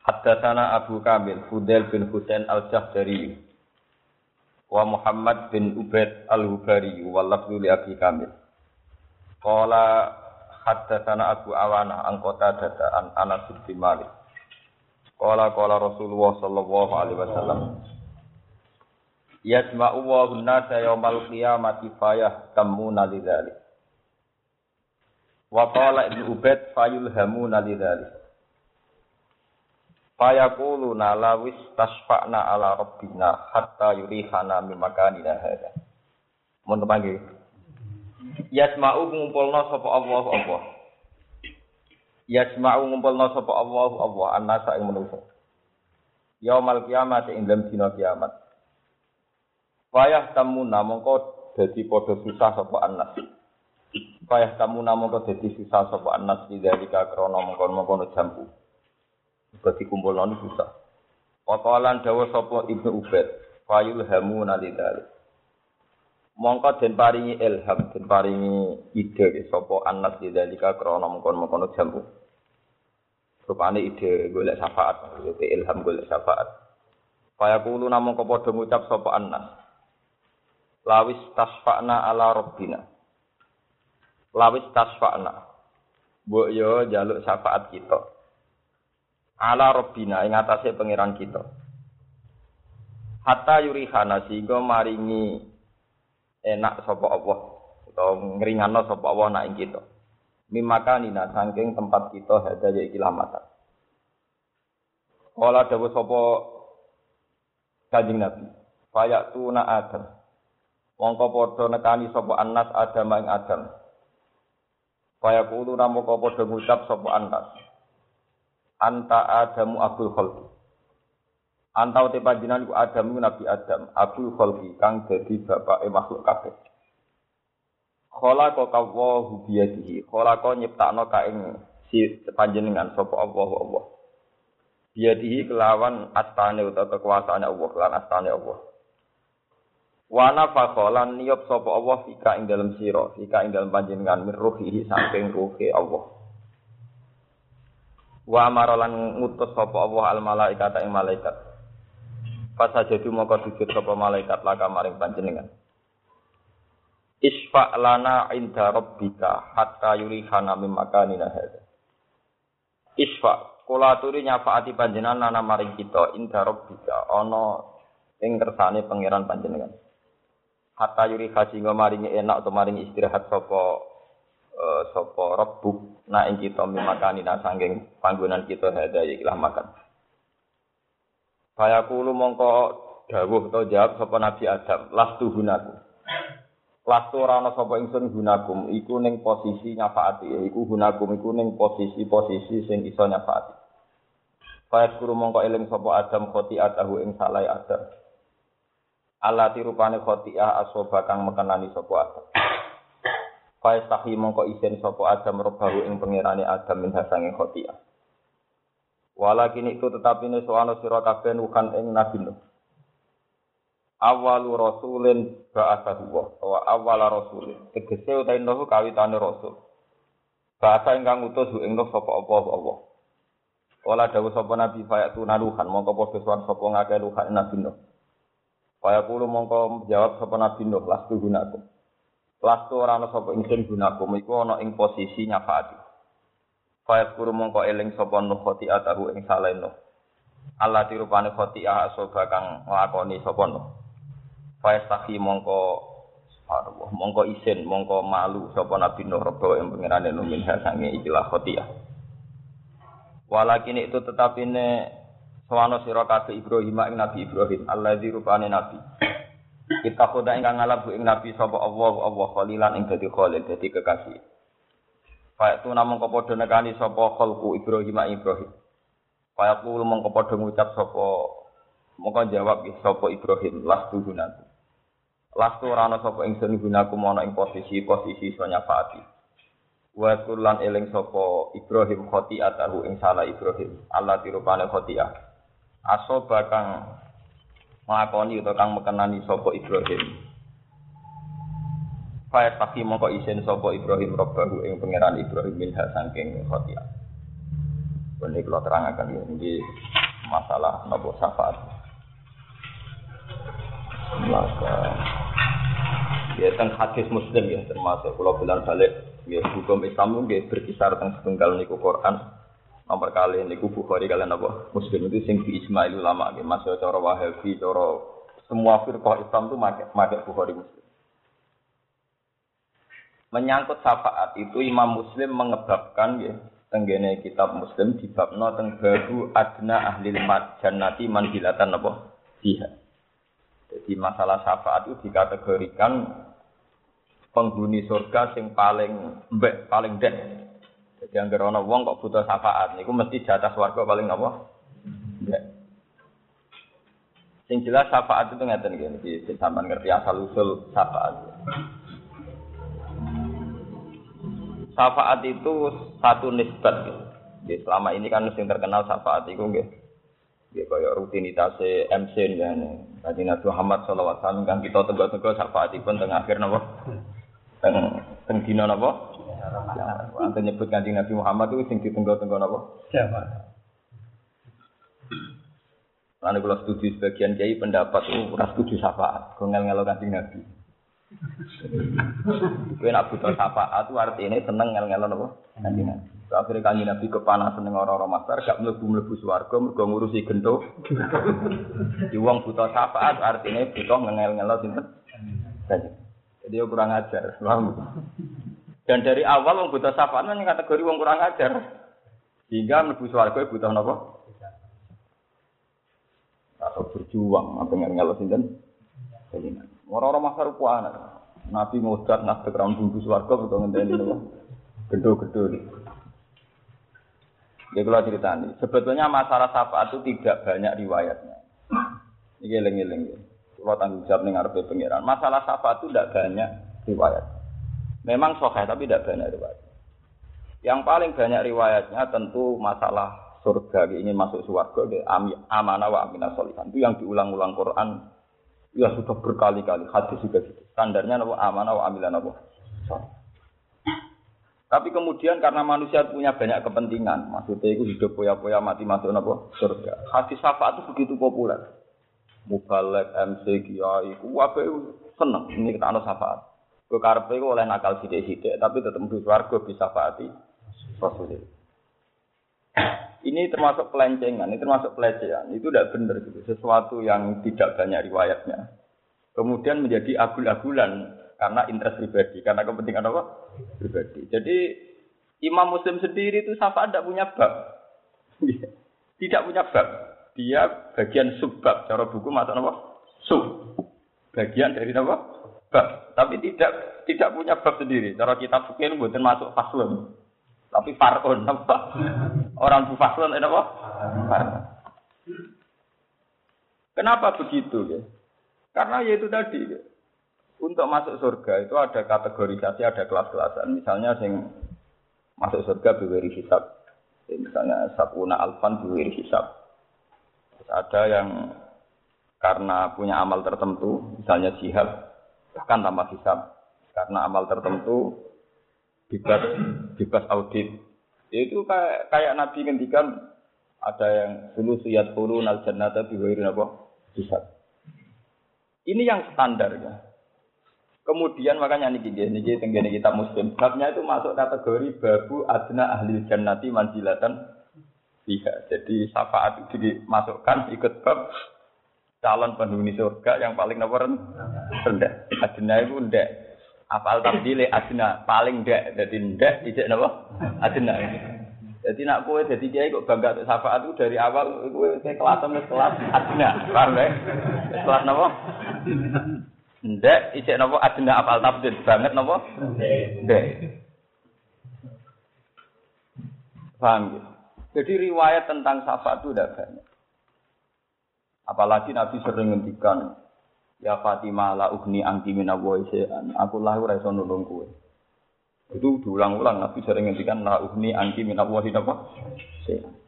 Haddatsana Abu Kamil Fudail bin Husain Al-Jahdari wa Muhammad bin Ubaid Al-Hubari wa lafzu li Abi Kamil. Qala haddatsana Abu Awana an Qatadah an Anas bin Malik. Qala qala Rasulullah sallallahu alaihi wasallam Yasma'u wa nasa yaumal qiyamati fayah tamuna lidzalik. Wa qala Ibnu Ubaid fayulhamuna lidzalik. Fayaquluna lawis tasfa'na ala rabbina hatta yurihana min makanina hadza. Mun panggil. Yasma'u ngumpulna sapa Allah Allah. Yasma'u ngumpulna sapa Allah Allah annasa ing manusa. Yaumal kiamat ing dalem dina kiamat. Fayah tamuna mongko dadi padha susah sapa annas. Fayah tamuna mongko dadi susah sapa annas dari krana mongkon-mongkon jambu. Uga dikumpul noni susah. Wakalan dawa sapa Ibnu Ubaid, fayul hamu nalidalik. Mongko den paringi ilham, den paringi ide sapa anas lidalika krana mengkon-mengkono jamu. Rupane ide golek syafaat, itu ilham golek syafaat. Kaya kulo namung padha ngucap sapa anas. Lawis tasfa'na ala rabbina. Lawis tasfa'na. Mbok yo jaluk syafaat kita ala robbina ing atase pangeran kita. Hatta yurihana sehingga maringi enak sapa Allah utawa ngringano sapa Allah nak ing kita. Mimakanina saking tempat kita hada ya kilamatan. Kala dawa sapa Kanjeng Nabi, fayatuna Adam. Wongko padha nekani sapa Anas Adam ing Adam. Kaya kulo namung padha ngucap sapa Anas anta adamu abul khalqi. Anta uti panjenengan iku adam nabi adam abul khalqi kang dadi bapake makhluk kabeh. Khalaqa kawahu biyadihi. Khalaqa nyiptakno ka ing si panjenengan sapa Allah Allah. Biyadihi kelawan astane utawa kekuasaane Allah lan astane Allah. Wana fakholan niyop sapa Allah fika ing dalam sira, fika ing dalam panjenengan min ruhihi saking ruhi Allah. Wa amara lan ngutus sapa Allah al malaikat ing malaikat. Pas aja moko sujud sapa malaikat laka maring panjenengan. Isfa lana inda rabbika hatta yurihana mim makanina hadza. Isfa kula aturi nyafaati panjenengan nana maring kita inda rabbika ana ing kersane pangeran panjenengan. Hatta yuri sehingga maringi enak atau maringi istirahat sapa uh, sapa rabbuk na ing kita mimakani na sanging panggonan kita hada ikilah makan. Kaya kulo mongko dawuh atau jawab sapa Nabi Adam, lastu gunaku. Lastu ora ana sapa ingsun gunakum, iku ning posisi nyafaati, iku gunakum iku ning posisi-posisi sing iso nyafaati. Kaya kulo mongko eling sapa Adam khotiatahu ing salai Adam. Allah tirupane khotiah asoba kang mekenani sapa Adam. Faiz tahi mongko isen sopo Adam robahu ing pengirane Adam min hasange khotiah. Walakin itu tetapi ini soano sira kabeh nukan ing Nabi Nuh. Awalu rasulin ba'athahu wa awala rasulin. Tegese utahe Nuh kawitane rasul. Bahasa ingkang utus ing Nuh sapa Allah Allah. Wala dawuh sapa Nabi fayatu naluhan mongko padha sowan sapa ngakeh luhan Nabi Nuh. Fayaqulu mongko jawab sapa Nabi Nuh lastu gunakum. Lastu ora ana sapa ingsun gunakum iku ana ing posisi nyafaati. Fayat kuru mongko eling sapa nuh khoti atahu ing saleh nuh. Allah tirupane khoti ah kang nglakoni sapa nuh. Fayat tahi mongko subhanallah mongko isin mongko malu sapa nabi nuh rebo ing pangerane nuh min sange ikilah khoti Walakin itu tetapi ne Sawano sira kabeh Ibrahim ing Nabi Ibrahim, Allah rupane nabi. Kita khoda ingkang ngalap ing Nabi sapa Allah Allah khalilan ing dadi khalil dadi kekasih. Fa itu namung padha nekani sapa khalqu Ibrahim Ibrahim. Fayaqul mongko padha ngucap sapa mongko jawab sapa Ibrahim lastu gunaku. Lastu ora ana sapa ingsun gunaku ana ing posisi-posisi iso nyafaati. Wa kulan eling sapa Ibrahim khoti atahu ing salah Ibrahim. Allah tirupane khotiah. Aso bakang ngakoni utawa kang mekenani sapa Ibrahim. Faya taki mongko isin sapa Ibrahim robbahu ing pangeran Ibrahim minha saking khotiah. Ini kalau terangkan ini masalah nopo syafaat. Maka ya tentang hadis muslim ya termasuk kalau bilang balik ya hukum Islam itu berkisar tentang setunggal niku Quran nomor kali niku Bukhari kalian apa? Muslim. Itu sing di Ismail ulama ya masuk cara Wahabi cara semua firqah Islam itu make make Bukhari muslim. Menyangkut syafaat itu Imam Muslim mengebabkan ya tenggene kitab Muslim di babno teng babu adna ahli jannati manzilatan apa? Dia. Jadi masalah syafaat itu dikategorikan penghuni surga sing paling mbek paling dek. Jadi yang ana wong kok butuh syafaat niku mesti jatah swarga paling apa? Mbek. Sing jelas syafaat itu ngeten iki, sampean ngerti asal usul syafaat. syafaat itu satu nisbat gitu. Selama ini kan yang terkenal syafaat itu nggih. Ya kaya rutinitas MC ya Nabi Nabi Muhammad wasallam kan kita tegas-tegas syafaatipun teng akhir napa? Teng teng dina napa? Ante nyebut kanjeng Nabi Muhammad itu sing ditenggo-tenggo napa? Syafaat. Lalu kalau studi sebagian kiai pendapat itu ora setuju syafaat, ngel ngelo kanjeng Nabi. Kowe nak butuh syafaat itu artinya seneng ngel-ngelon apa? Kanjeng Nabi. Akhirnya kanjeng Nabi kepanasan dengan orang-orang masar, gak mlebu-mlebu swarga mergo ngurusi gento. Di wong butuh syafaat artinya butuh ngel-ngelon sinten? Jadi kurang ajar, paham? Dan dari awal wong butuh syafaat kan kategori wong kurang ajar. Sehingga mlebu swarga butuh napa? Atau berjuang apa ngel-ngelon sinten? Kanjeng Orang-orang makar anak. Nabi ngodat ngadeg ram bungkus warga betul ngenteni nopo. Gedo-gedo. Ya kalau ceritani, sebetulnya masalah syafaat itu tidak banyak riwayatnya. Ini eling-eling ya. Kalau tanggung jawab ngarepe pengiran. Masalah syafaat itu tidak banyak riwayat. Memang sahih tapi tidak banyak riwayat. Yang paling banyak riwayatnya tentu masalah surga ingin masuk surga amanah wa aminah solihan itu yang diulang-ulang Quran Ya sudah berkali-kali hadis juga gitu. Standarnya apa amanah wa amilan apa. Tapi kemudian karena manusia punya banyak kepentingan, maksudnya itu hidup poya-poya mati masuk apa surga. Hadis syafaat itu begitu populer. Mubalek, MC, Kiai, wabe seneng. Ini kita anu syafaat. Kekarpe itu oleh nakal sidik-sidik, tapi tetap di warga bisa faati Rasulullah. Ini termasuk pelencengan, ini termasuk pelecehan. Itu tidak benar gitu. Sesuatu yang tidak banyak riwayatnya. Kemudian menjadi agul-agulan karena interest pribadi, karena kepentingan apa? Pribadi. Jadi Imam Muslim sendiri itu syafaat tidak punya bab. tidak punya bab. Dia bagian subbab. Cara buku masuk apa? Sub. Bagian dari apa? Bab. Tapi tidak tidak punya bab sendiri. Cara kita fikir bukan masuk faslun. Tapi farun apa? Orang bufaslon apa? Kenapa begitu ya? Karena ya itu tadi ya. Untuk masuk surga itu ada kategorisasi, ada kelas-kelasan. Misalnya sing masuk surga beri hisab. Misalnya sabuna alfan beri hisab. Terus ada yang karena punya amal tertentu, misalnya jihad, bahkan tanpa hisab. Karena amal tertentu bebas bebas audit. Itu kayak kayak Nabi ngendikan ada yang dulu suyat pulu nal jannata biwairin apa? Bisa. Ini yang standar ya. Kemudian makanya niki niki niki tenggene kita muslim. Babnya itu masuk kategori babu adna ahli jannati manjilatan tiga. Jadi syafaat dimasukkan ikut bab calon penghuni surga yang paling nomor rendah. Adna itu rendah apal tabdile adna paling ndak dadi ndak ijek napa adna jadi nak kowe dadi kiai kok bangga mek syafaat itu dari awal kowe ke kelas mes kelas adna paham ya? Kelas napa ndak ijek napa adna apal tabdil. Banget napa ndak paham ya? Jadi riwayat tentang syafaat itu tidak banyak. Apalagi Nabi sering ngendikan, Ya Fatimah la ugni minawoy se'an. Aku lah ora nulung kowe. Itu diulang-ulang Nabi sering ngendikan la ugni angki minawoy apa? Se'an.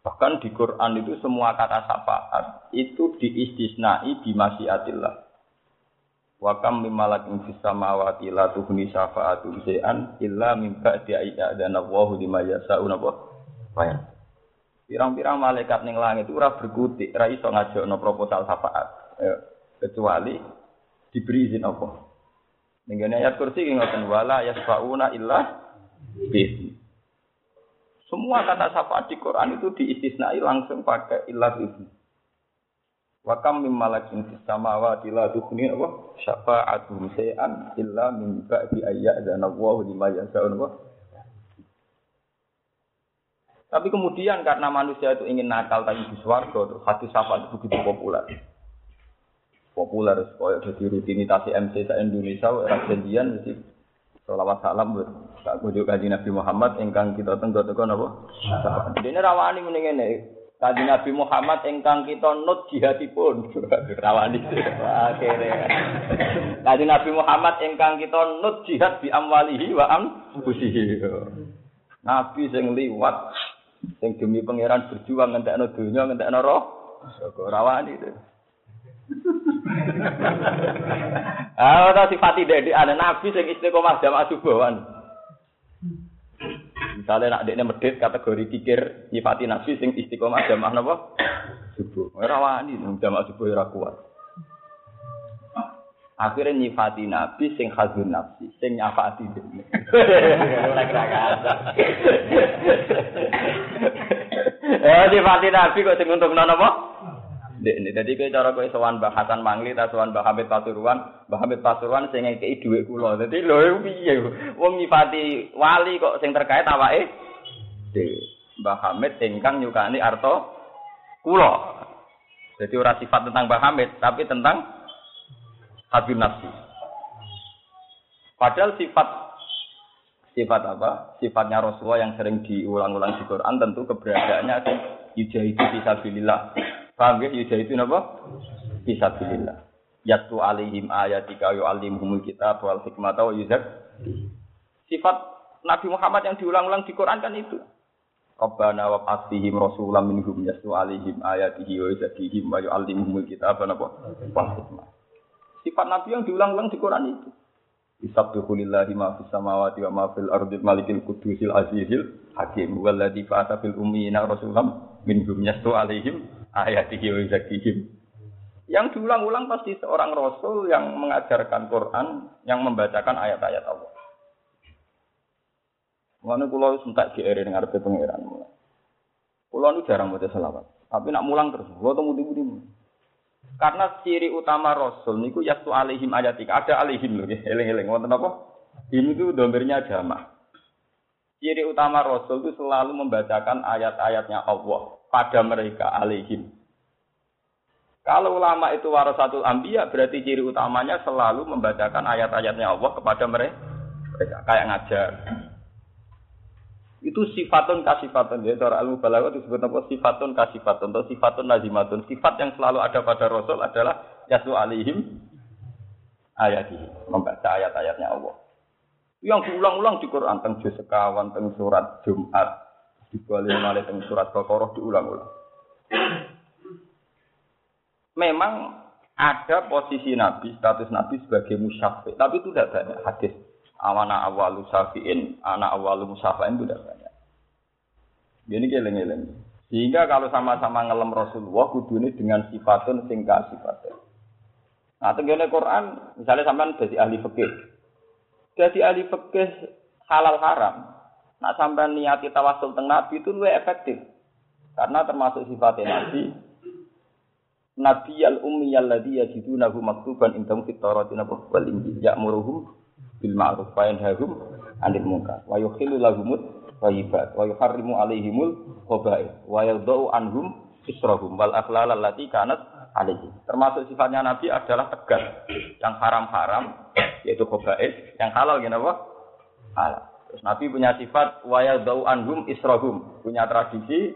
Bahkan di Quran itu semua kata syafaat itu diistisnai di masyiatillah. Wa kam mim malakin fis samawati la tuhni syafa'atu syai'an illa min ba'di ayyadana Allahu lima yasa'u napa? Bayan. Pirang-pirang malaikat ning langit itu ora berkutik, ora iso ngajakno proposal syafaat. Ya, kecuali diberi izin apa? Ning ayat kursi ki ngoten wala yasfauna illa bi semua kata syafaat di Quran itu diistisnai langsung pakai ilah itu. Wa kam mim malakin fis samawati la tughni wa syafa'atuhum shay'an illa min ba'di ayya'zana Allahu lima yasha'u tapi kemudian karena manusia itu ingin nakal tadi di terus hati syafaat itu begitu populer. Populer, supaya jadi rutinitas MC se Indonesia, era janjian, mesti Salawat salam buat tak kujuk kaji Nabi Muhammad ingkang kita tenggo tenggo napa? Ini rawani mending ini Kaji Nabi Muhammad ingkang kita nut jihadipun rawani. Akhirnya Kaji Nabi Muhammad ingkang kita nut jihad bi amwalihi wa am busihi. Nabi sing liwat sing demi pangeran berjuang ngentekno donya ngentekno roh. Rawani itu. Ah, ora sifati dek ana nabi sing istiqomah jamaah subuhan. Misalnya nak dekne medit kategori kikir nyifati nabi sing istiqomah jamaah napa? Subuh. Ora wani jamaah subuh ora kuat. Akhirnya nyifati nabi sing khazun nafsi, sing nyafati kira-kira. Eh, nyifati nabi kok sing untung napa? Dek, jadi kayak cara kau sowan bahasan mangli, ta sowan Mbah Hamid Pasuruan, Mbah Hamid Pasuruan sing ngekei dhuwit kula. Dadi lho piye wong nyifati wali kok sing terkait awake dhewe. Mbah Hamid ingkang nyukani arto kula. Jadi ora sifat tentang Mbah Hamid, tapi tentang Habib nafsi. Padahal sifat sifat apa? Sifatnya Rasulullah yang sering diulang-ulang di Quran tentu keberadaannya yujahidu fisabilillah Paham ya? Itu apa? Bisa bilillah. Yatu alihim ayatika yu'allimuhumul kitab wal hikmata wa yuzak. Sifat Nabi Muhammad yang diulang-ulang di Quran kan itu. Rabbana wa fasihim rasulam minhum yasu alihim ayatihi wa yuzakihim wa yu'allimuhumul kitab wa hikmah. Sifat Nabi yang diulang-ulang di Quran itu. Isabbihu lillahi ma fis samawati wa ma fil ardi malikil qudusil azizil hakim walladzi fa'ata fil ummiyina rasulam minhum yasu alihim ayatihi wa zakihim. Yang diulang-ulang pasti seorang rasul yang mengajarkan Quran, yang membacakan ayat-ayat Allah. Mana kulo sentak GR dengan arti pangeran. Kulo nu jarang baca selawat, tapi nak mulang terus. Kulo temu di budi. Karena ciri utama Rasul niku yastu alihim ayatika. Ada alihim loh, eling-eling. Wonten apa? Ini tuh domirnya jamaah. Ciri utama Rasul itu selalu membacakan ayat-ayatnya Allah pada mereka alihim. Kalau ulama itu warasatul ambiyah berarti ciri utamanya selalu membacakan ayat-ayatnya Allah kepada mereka. Kayak ngajar. Itu sifatun kasifatun. Ya, cara ilmu balaghah disebut apa? Sifatun kasifatun atau sifatun nazimatun. Sifat yang selalu ada pada Rasul adalah yasu alihim ayatihi. Membaca ayat-ayatnya Allah. Yang diulang-ulang di Quran juz sekawan, tentang surat Jumat, dibalik malih teng surat Baqarah diulang-ulang. Memang ada posisi Nabi, status Nabi sebagai musyafi, tapi itu tidak banyak hadis. Awana awalu safiin, anak awalu musafain itu tidak banyak. Ini geleng-geleng. Sehingga kalau sama-sama ngelem Rasulullah, ini dengan sifatun singka sifatun. Nah, tenggene Quran, misalnya sampean dari ahli fikih. Jadi ahli fikih halal haram, Nak sampai niati tawasul teng Nabi itu lebih efektif. Karena termasuk sifatnya Nabi. Nabi al ummi alladhi yajidunahu maktuban indahum fit Taurati nabuh wal injil ya'muruhum bil ma'ruf wa yanhahum 'anil munkar wa yukhillu lahumut thayyibat wa yuharrimu 'alaihimul khaba'ith wa yadha'u anhum israhum wal akhlal allati kanat alaihi. Termasuk sifatnya Nabi adalah tegas. Yang haram-haram yaitu khaba'ith, yang halal gimana apa? Halal. Terus Nabi punya sifat wayadau anhum isrohum, punya tradisi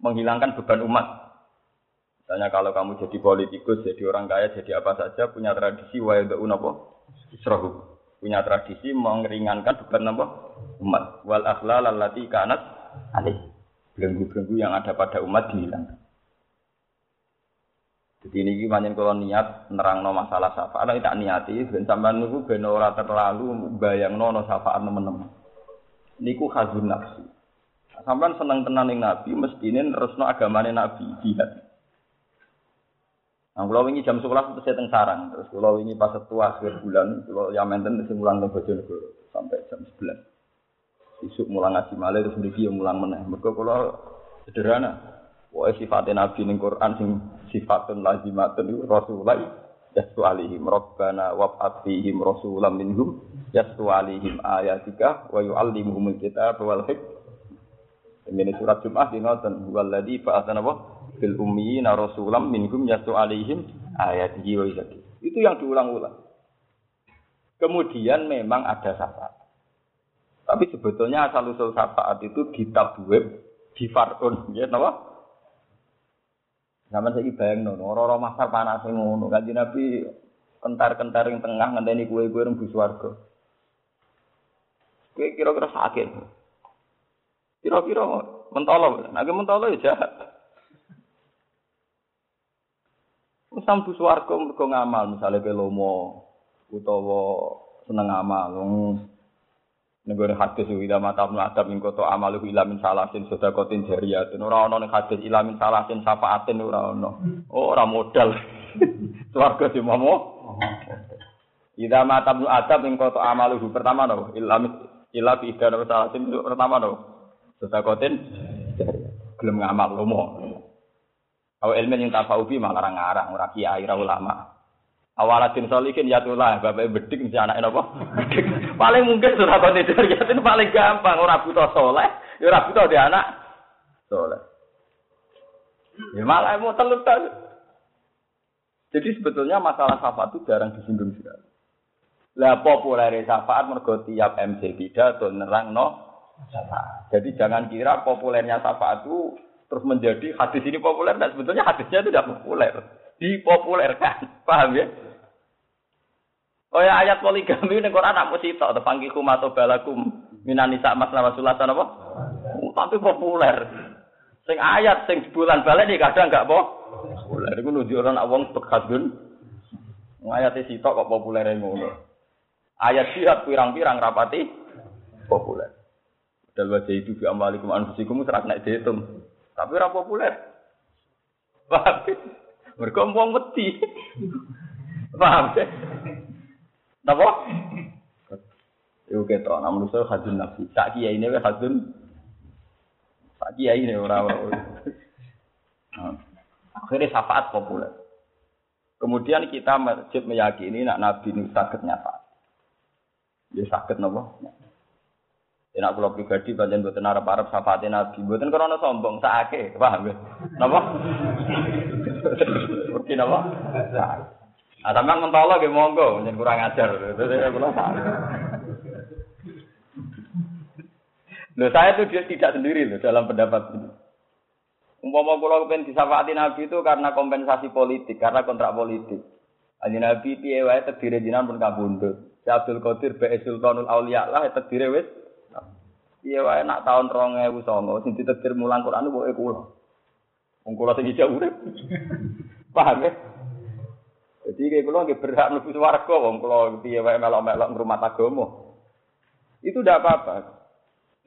menghilangkan beban umat. Misalnya kalau kamu jadi politikus, jadi orang kaya, jadi apa saja, punya tradisi wayadau apa? Isrohum. Punya tradisi mengeringankan beban apa? Umat. Wal akhlal allati kanat alih. Belenggu-belenggu yang ada pada umat dihilangkan. Jadi ini gimana kalau niat nerang no masalah syafaat, tapi tak niati, dan sampai nunggu ben ora terlalu bayang no syafaat teman-teman. Niku khazun nafsi. Sampai seneng tenan yang nabi, mesti ini resno agamane nabi jihad. Nah, kalau ini jam sekolah itu saya sarang, terus kalau ini pas satu akhir bulan, kalau yang menten itu mulang ke Bojonegoro sampai jam sebelas. Isuk mulang ngaji malah terus mriki yang mulang meneh. Mergo kalau sederhana, Wah sifatnya Nabi ning Quran sing sifatun lazimatun itu Rasulullah yastu alihim rabbana wab'at fihim rasulam minhum yastu alihim ayatika wa yu'allimuhumul kitab wal hikmah. Ini surat Jum'ah di ngoten waladhi ba'atsana wa fil ummiyina rasulam minhum yastu alihim ayatihi wa Itu yang diulang-ulang. Kemudian memang ada syafaat. Tapi sebetulnya asal usul syafaat itu di tab web, di farun, ya, kenapa? Sama saya bayang nono, orang-orang masar panas ngono, kan Nabi kentar-kentar yang tengah ngenteni kue-kue rembu swarga. Kue kira-kira sakit. Kira-kira mentolo, lagi mentolo ya jahat. Usam bu swarga mergo ngamal, misalnya ke lomo, utawa seneng ngamal, Negara hadis ila mata ibnu adam ing koto amalu ila min salasin sedakotin jariyatun ora ana ning hadis ila min salasin syafaatin ora. Oh ora modal. Swarga di momo. Ila mata ibnu adam ing koto amalu pertama no ila ila bi idana salasin pertama no. Sedakotin jariyatun. Gelem ngamal lomo. Aw ilmu yang tafaubi malah ngarang ora kiai ora ulama. Awaladin solikin ya tulah, bapak bedik mesti anak apa? paling mungkin surah kontidur ya paling gampang. Orang butuh soleh, ya orang butuh dia anak soleh. Ya malah mau telur Jadi sebetulnya masalah syafaat itu jarang disinggung sekali. Lah populer syafaat mergo tiap MC pidato nerang no syafaat. Jadi jangan kira populernya syafaat itu terus menjadi hadis ini populer dan sebetulnya hadisnya itu tidak populer dipopulerkan. Paham ya? Oh ya ayat poligami ning Quran nak mesti tok tepangki kumato balakum minan nisa mas nama sulatan apa? Oh, tapi populer. Sing ayat sing bulan balik nih kadang enggak po. Populer iku nunjuk orang awong bekadun. Ayat sitok kok populer ngono. Ayat jihad pirang-pirang rapati populer. Dal wajah itu bi amalikum anfusikum serak nek dihitung. Tapi ora populer. Paham? Mergo wong wedi. Paham? Napa? Iku ketok, namun saya hadun nafsi. Tak kiai ini hadun. Tak kiai ini ora Akhirnya syafaat populer. Kemudian kita masjid meyakini nak Nabi ini sakit nyafaat. Dia sakit nopo. Ya nak kula pribadi pancen mboten arep-arep syafaate Nabi. Mboten krana sombong, sakake, paham ya? Napa? Mesti napa? Ah sampean mentolo nggih monggo, nyen kurang ajar. Kula saya itu dia tidak sendiri loh dalam pendapat ini. Umpama kula kepen disafaati Nabi itu karena kompensasi politik, karena kontrak politik. Aja Nabi piye wae terdiri jinan pun kabundut. Si Abdul Qadir Bae Sultanul Auliya lah terdiri wis. Piye wae nak tahun 2009 sing ditetir mulang Quran pokoke kula. Wong kula sing ijak urip. Paham ya? Jadi kayak kulo nggak berhak mlebu swarga wong kulo piye wae melok-melok ngrumat agama. Itu tidak apa-apa.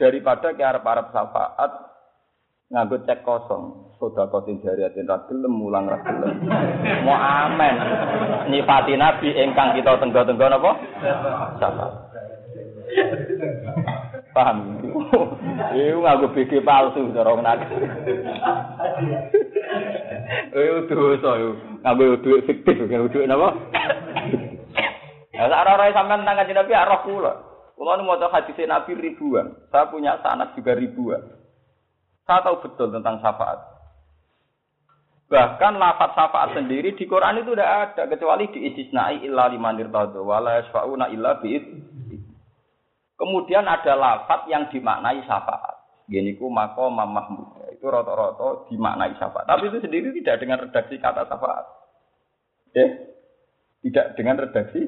Daripada ke arep-arep syafaat nganggo cek kosong. Soda kotin jariatin ra gelem mulang ra gelem. Mau amen. Nyifati nabi ingkang kita tenggo-tenggo napa? Syafaat. Paham? Iku nganggo BG palsu cara nak. Eh dosa yo. Nganggo duit fiktif, nganggo duit napa? Ya sak ora sampean nang kanjeng Nabi arah kula. Kula nu maca hadis Nabi ribuan. Saya punya sanad juga ribuan. Saya tahu betul tentang syafaat. Bahkan lafaz syafaat sendiri di Quran itu tidak ada kecuali di istisnai illa limanir tadu wala yasfauna illa bi'id Kemudian ada lafat yang dimaknai syafaat. Gini ku mako Mahmud. Itu roto-roto dimaknai syafaat. Tapi itu sendiri tidak dengan redaksi kata syafaat. Oke? Tidak dengan redaksi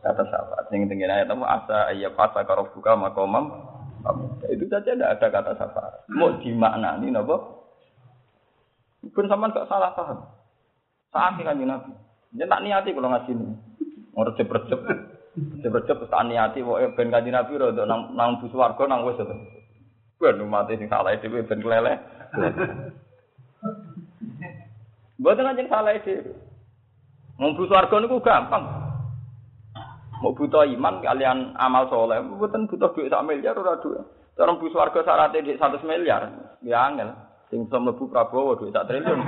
kata syafaat. Yang tinggi ayat itu asa ayat fasa karobuka makomam. Itu saja tidak ada kata syafaat. Mau dimaknani nopo? Pun sama gak salah paham. Saat kan Nabi. Dia tak niati kalau ngasih ini. Mau recep-recep. Terus tak niati. Pokoknya ben kanji Nabi rada nang, nang bus warga nang wis itu. Ben mati sing salah itu ben keleleh. Mboten anjing salah itu. Mau bus warga niku gampang. Mau butuh iman kalian amal soleh, bukan butuh duit sak miliar ora duit. Cara bus warga syaratnya di 100 miliar, ya angel. Sing bisa mlebu Prabowo duit sak triliun.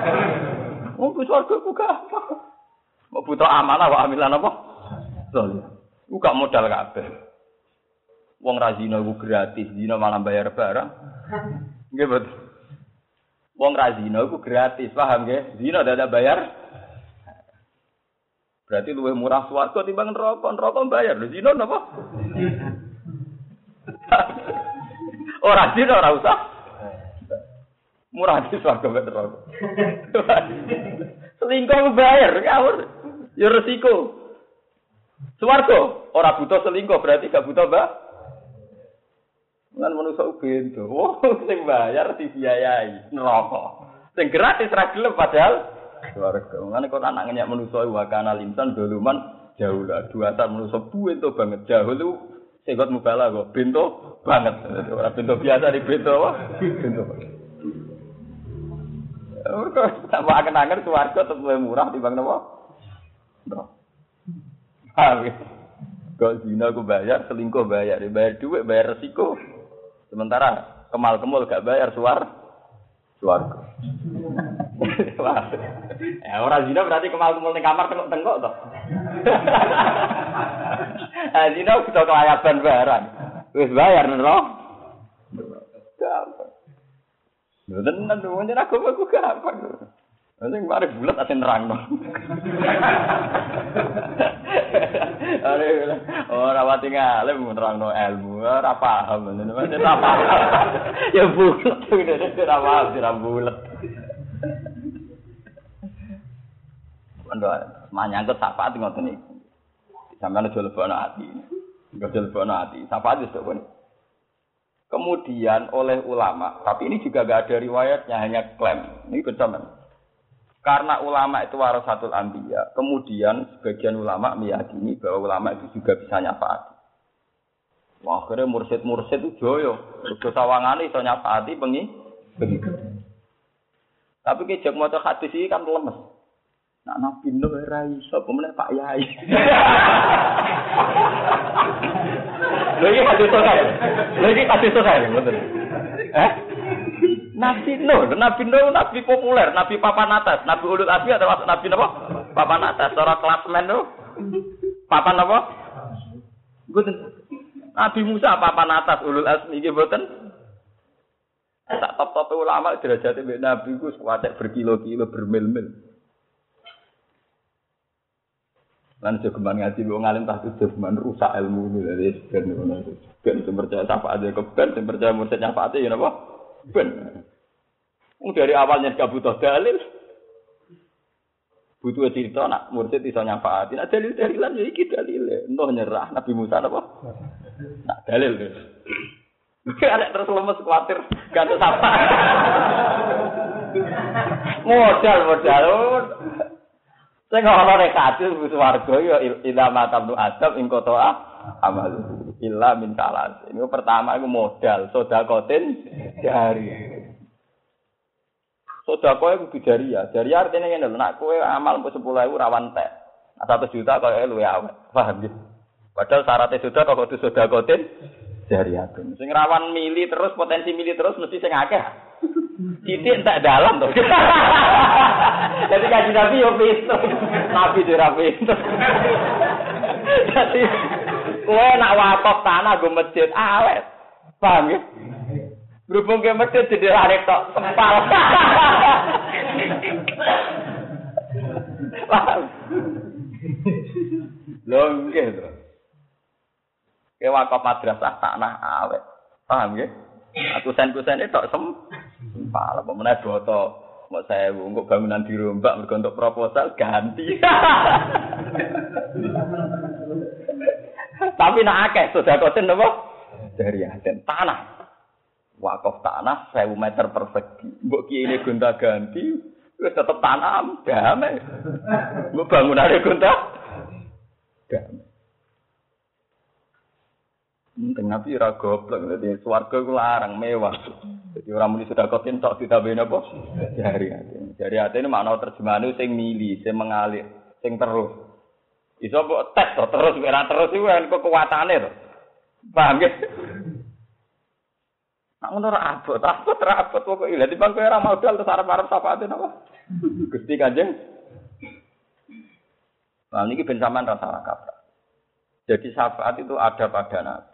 Mau bus warga ku gampang. Mau butuh amanah wa amilan apa? Soleh. Ku gak modal kabeh. Wong ra zina iku gratis, zina malah bayar barang. Nggih betul. Wong ra zina iku gratis, paham nggih? Zina dadak bayar. Berarti luwih murah swarga timbang neraka, neraka bayar. Lho zina napa? Ora zina ora usah. Murah di swarga mbek neraka. Selingkuh bayar, ngawur. Ya resiko. Swarga ora butuh selingkuh berarti gak butuh mbak. Lan manusa bento. Oh, sing bayar dibiayai neraka. Sing gratis ra padahal swarga. Ngene kok anak ngenyak manusa wa kana linsan doluman jauh lah. Dua tahun manusa bento banget jauh lu segot mubala kok bento banget. Ora bento biasa di bento apa? Bento. Mereka tak mau angen-angen swarga tetep luwih murah timbang napa? Neraka. Paham ya? Kok zina aku bayar, selingkuh bayar, bayar duit, bayar resiko. Sementara kemal kemul gak bayar suar, suar. ya orang zina berarti kemal kemul di kamar tengok tengok toh. eh zina sudah kelayaban bayaran, wis bayar nero. Gampang. Tenan jadi aku aku gampang. Nanti kemarin bulat aja nerang dong. Ora wati ngalim nerangno ilmu, ora paham ngene ora paham. Ya bulet ngene ora paham ora bulet. Ando manyangkut sapa ngoten iki. Sampeyan aja lebono ati. Enggak aja lebono ati. Sapa wis kok Kemudian oleh ulama, tapi ini juga gak ada riwayatnya, hanya klaim. Ini betul karena ulama itu warasatul anbiya, kemudian sebagian ulama meyakini bahwa ulama itu juga bisa nyafaati. Wah, akhirnya mursid-mursid itu joyo. Sudah sawangan itu nyafaati pengi. Tapi kejak motor hadis ini kan lemes. Nak nabi nuh ora iso Pak Yai. Lha iki hadis iki hadis sahih, betul. Eh? Nabi Nuh, Nabi Nuh nabi populer, nabi papan atas, nabi ulul azmi atau nabi apa? Papan atas, seorang klasmen tuh. Papan apa? Boten. Nabi Musa papan atas ulul azmi iki boten. Tak top-top ulama derajat mbek nabi ku kuwatek berkilo-kilo bermil-mil. Lan jogeman ngaji wong alim tak jogeman rusak ilmu ini dari ben ngono. Ben percaya apa aja keben, percaya mursid nyafaate ya napa? Ben. Dari awalnya gak butuh dalil. Butuh cerita nak mursid iso nyafaati. Nah dalil dalilan ya iki dalil. Entah nyerah Nabi Musa apa? Nak dalil terus. Ada terus lemes khawatir ganti sapa. modal modal. Sing ora nek hadis wis warga ya ila matabnu adam ing kota amal illa min salas. Ini pertama itu modal sodakotin dari. Itu kudu jariah. Jariah artinya ngene lho, nek kowe amal mbok 10.000 rawan teh. Nah, 1 juta kok luwe awet. Paham ya? Padahal syaratnya sudah kok kudu sodakotin jariah. Sing rawan mili terus potensi mili terus mesti sing akeh. Titik tak dalam tuh. Jadi kaji nabi yo pinter, nabi juga pinter. Jadi kowe nak wakaf tanah gue masjid awet, paham ya? Berhubung ke masjid jadi arek tok sempal. Lho nggih to. Ke wakaf madrasah tanah awet. Paham ya? Aku sen-kusen itu sem. Pala pemenang boto. Mau saya untuk bangunan di rombak, mereka untuk proposal ganti. Tapi nak akeh sudah koten apa? Dari aden tanah. Wakaf tanah sewu meter persegi. Mbok ini gonta ganti, wis tetep tanam, damai. Mbok bangunane gonta damai. Penting nabi ora goblok, dadi swarga larang mewah. Jadi orang muni sudah kotin tok ditambahin apa? Jari hati. Jari hati ini makna terjemahan sing mili, sing mengalir, sing terus. Iso mbok tes terus ora terus iku kan kekuatane to. Paham ya? Nak ngono ora abot, abot ora abot pokoke lha timbang kowe ora modal terus arep-arep syafaate napa? Gusti Kanjeng. Nah, ini ben sampean rasa kabar. Jadi syafaat itu ada pada Nabi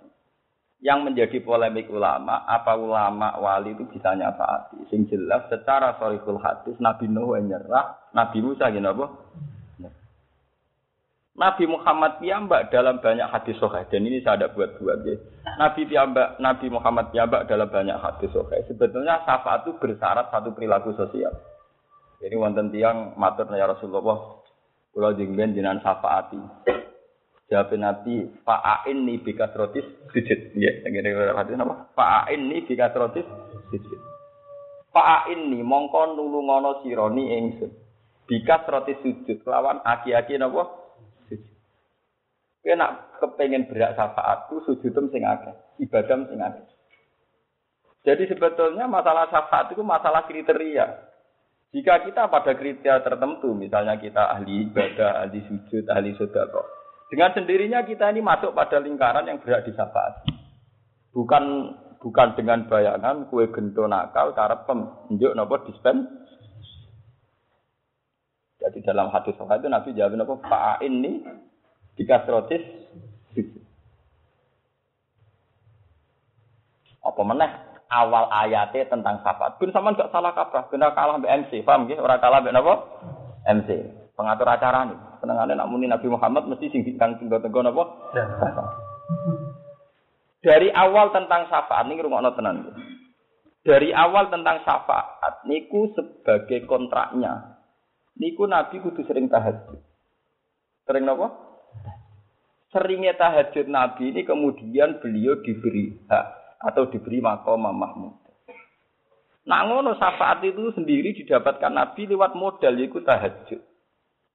yang menjadi polemik ulama, apa ulama wali itu bisa nyafaati? Sing jelas secara soriful hadis Nabi Nuh nyerah, Nabi Musa gini apa? Nabi Muhammad piyambak dalam banyak hadis sahih dan ini saya ada buat-buat ya. Nabi piyambak, Nabi Muhammad piyambak dalam banyak hadis sahih. Sebetulnya syafaat itu bersyarat satu perilaku sosial. Jadi wonten tiang matur ya Rasulullah, kula jengben jenengan syafaati. Jawab Nabi, fa'ain ni bika rotis sujud. Ya, ngene hadis napa? Fa'ain ni bika rotis sujud. Fa'ain ni mongko nulungono sironi ingsun. Bika rotis sujud lawan aki-aki napa? Kowe nak kepengen berak syafaat tu sujudem sing akeh, ibadah sing akeh. Jadi sebetulnya masalah syafaat itu masalah kriteria. Jika kita pada kriteria tertentu, misalnya kita ahli ibadah, ahli sujud, ahli sedekah, dengan sendirinya kita ini masuk pada lingkaran yang berat di syafaat. Bukan bukan dengan bayangan kue gento nakal cara penunjuk nopo dispen. Jadi dalam hadis itu Nabi jawab nopo Pak ini dikasrotis apa meneh awal ayatnya tentang syafaat. Pun sama nggak salah kaprah, benar kalah BMC, paham gitu? Orang kalah BMC, MC, pengatur acara nih. Senengane nak muni Nabi Muhammad mesti sing kang tenggo-tenggo? Dari awal tentang syafaat ini rungokno tenan. Dari awal tentang syafaat niku sebagai kontraknya. Niku Nabi kudu sering tahajud. Sering napa? Seringnya tahajud Nabi ini kemudian beliau diberi hak atau diberi makom Mahmud. Nah ngono syafaat itu sendiri didapatkan Nabi lewat modal yaitu tahajud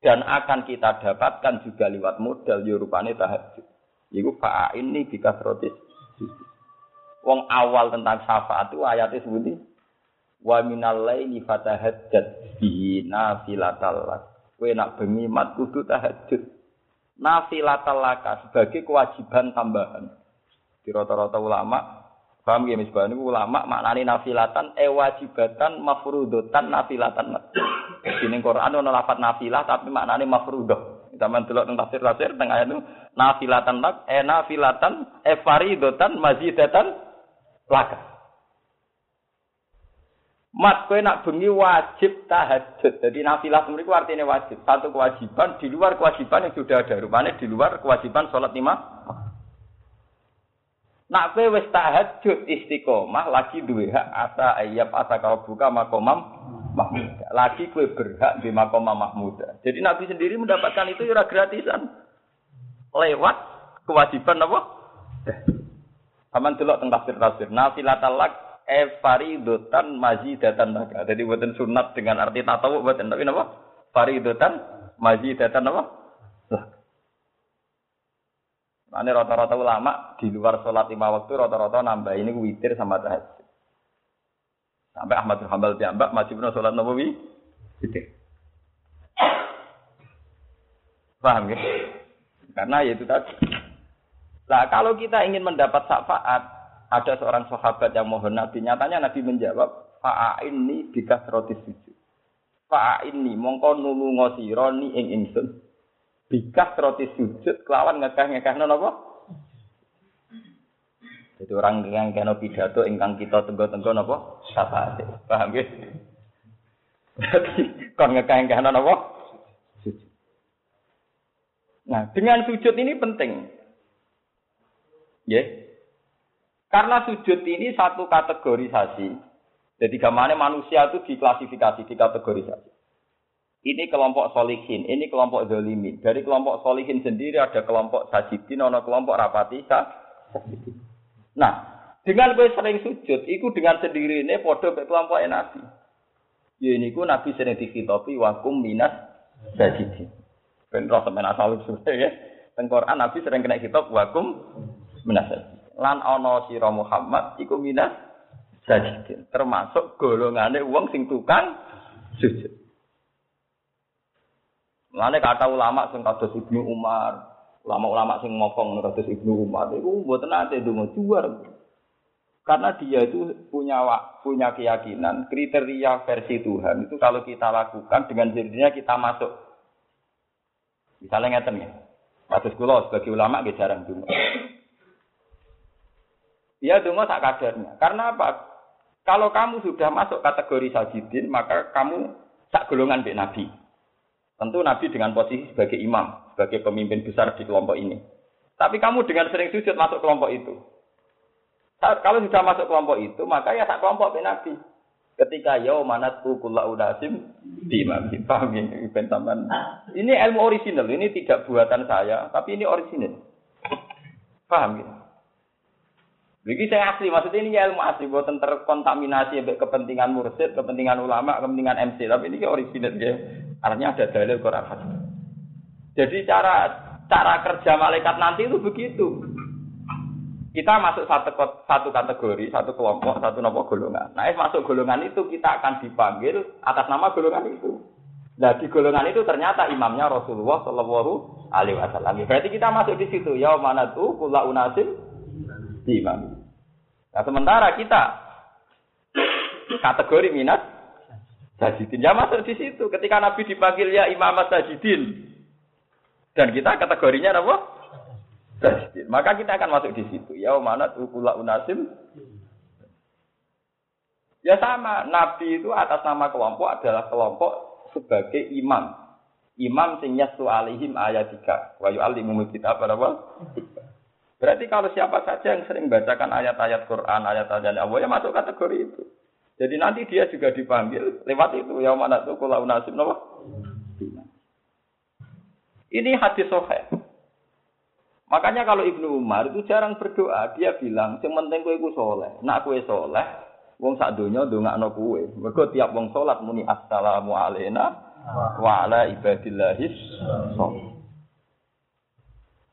dan akan kita dapatkan juga lewat modal yurupane ya tahajud. Iku fa'a ini bika rotis. Wong awal tentang syafaat itu ayatnya sebuti wa minal laili fatahajjat bihi nafilatal. Kowe nak bengi mat kudu tahajud. Nafilatal laka sebagai kewajiban tambahan. Di rata-rata ulama Paham ya misbah ini ulama maknani nafilatan e wajibatan mafrudotan nafilatan. Di Quran ono lafat nafilah tapi maknani mafrudoh. Zaman dulu tentang tafsir tafsir tengah ayat itu nafilatan lak e nafilatan e faridotan mazidatan laka. Mat kowe nak bengi wajib tahajud. Jadi nafilah itu artinya wajib. Satu kewajiban di luar kewajiban yang sudah ada. Rupanya di luar kewajiban sholat lima Nak kowe wis tahajud istiqomah lagi duwe hak asa ayyab asa kau buka makomam mahmud. Lagi kowe berhak di makomam mahmud. Jadi Nabi sendiri mendapatkan itu ya gratisan. Lewat kewajiban apa? Aman delok teng tafsir tafsir. Nafilatal lak e faridotan mazidatan laka. Jadi buatan sunat dengan arti tatawu buatan tapi napa? Faridotan mazidatan apa? Lah. Ini rata-rata ulama di luar sholat lima waktu rata-rata nambah ini witir sama tahajud. Sampai Ahmad bin Hambal diambak masih pernah sholat nawawi witir. Paham ya? Karena ya itu tadi. Nah kalau kita ingin mendapat syafaat, ada seorang sahabat yang mohon Nabi, nyatanya Nabi menjawab, Fa'a ini bikas roti sujud. Fa'a ini mongko nulu ngosironi ing ingsun bikas roti sujud kelawan ngekeh apa? Jadi orang yang kena pidato ingkang kita tenggo-tenggo napa? Sapa Paham ya? Berarti kon ngekeh apa? Nah, dengan sujud ini penting. Ya. Karena sujud ini satu kategorisasi. Jadi gamane manusia itu diklasifikasi, dikategorisasi. Ini kelompok solihin, ini kelompok zolimin. Dari kelompok solihin sendiri ada kelompok sajidin, ada kelompok rapati sajidin. Nah, dengan gue sering sujud, itu dengan sendiri ini podo ke kelompok nabi. Ya ini ku nabi sering dikhitopi wakum minas sajidin. Ben roh semen asal ya. Teng Quran Nabi sering kena kitab wakum minas Lan ana sira Muhammad iku minas sajidin. Termasuk golongane wong sing tukang sujud. Lane kata ulama sing kados Ibnu Umar, ulama-ulama sing ngomong kados Ibnu Umar iku mboten ate donga juar. Karena dia itu punya punya keyakinan kriteria versi Tuhan itu kalau kita lakukan dengan sendirinya kita masuk. Misalnya ngeten ya. Kados kula sebagai ulama nggih jarang donga. Dia donga tak kadarnya. Karena apa? Kalau kamu sudah masuk kategori sajidin, maka kamu sak golongan mbek Nabi. Tentu Nabi dengan posisi sebagai imam, sebagai pemimpin besar di kelompok ini. Tapi kamu dengan sering sujud masuk kelompok itu. Kalau sudah masuk kelompok itu, maka ya tak kelompok mbek Nabi. Ketika mana tuh kula udasim di imam. Paham ini, Ini ilmu original, ini tidak buatan saya, tapi ini original. Paham ya? Begini saya asli, maksudnya ini ilmu asli, buatan terkontaminasi kepentingan mursid, kepentingan ulama, kepentingan MC, tapi ini original ya. Artinya ada dalil Quran hadis. Jadi cara cara kerja malaikat nanti itu begitu. Kita masuk satu, satu kategori, satu kelompok, satu nopo golongan. Nah, masuk golongan itu kita akan dipanggil atas nama golongan itu. Nah, di golongan itu ternyata imamnya Rasulullah Shallallahu Alaihi Wasallam. Berarti kita masuk di situ. Ya mana tuh kula unasim di imam. Nah, sementara kita kategori minat sajidin. Ya masuk di situ. Ketika Nabi dipanggil ya imam sajidin. Dan kita kategorinya apa? Maka kita akan masuk di situ. Ya mana ukula unasim. Ya sama, Nabi itu atas nama kelompok adalah kelompok sebagai imam. Imam sing yastu alihim ayat 3. Wa yu'allimumul kitab apa? Berarti kalau siapa saja yang sering bacakan ayat-ayat Quran, ayat-ayat Allah, ya masuk kategori itu. Jadi nanti dia juga dipanggil lewat itu. Ya mana tuh kula unasim apa? Ini hadis soheh. Makanya kalau Ibnu Umar itu jarang berdoa, dia bilang, "Sing penting kowe iku saleh. Nak kowe saleh, wong sak donya ndongakno kowe." Mergo tiap wong salat muni assalamu alayna wa ala ibadillahis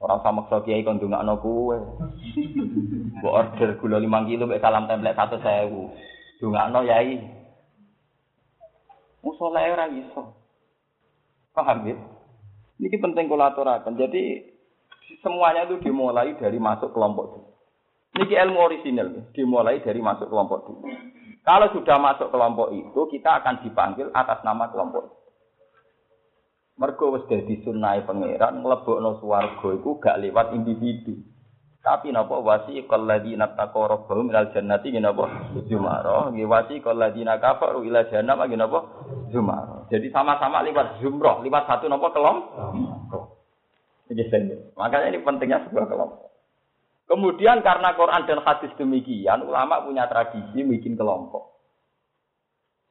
Orang sama maksa kiai kon ndongakno kowe. Mbok order gula 5 kilo mek salam template 100.000. Ndongakno yai. Wong saleh ora iso. Paham ya? Ini penting aturaken. Jadi semuanya itu dimulai dari masuk kelompok dulu. Ini ilmu original, dimulai dari masuk kelompok dulu. Kalau sudah masuk kelompok itu, kita akan dipanggil atas nama kelompok. Mergo wis dadi sunnahe pangeran mlebokno swarga iku gak lewat individu. Tapi napa wasi qalladina taqaw rabbahum ilal jannati napa zumara. Nggih wasi qalladina kafaru ila jahannam napa zumara. Jadi sama-sama lewat zumrah, lewat satu napa kelompok. Makanya ini pentingnya sebuah kelompok. Kemudian karena Quran dan hadis demikian, ulama punya tradisi bikin kelompok.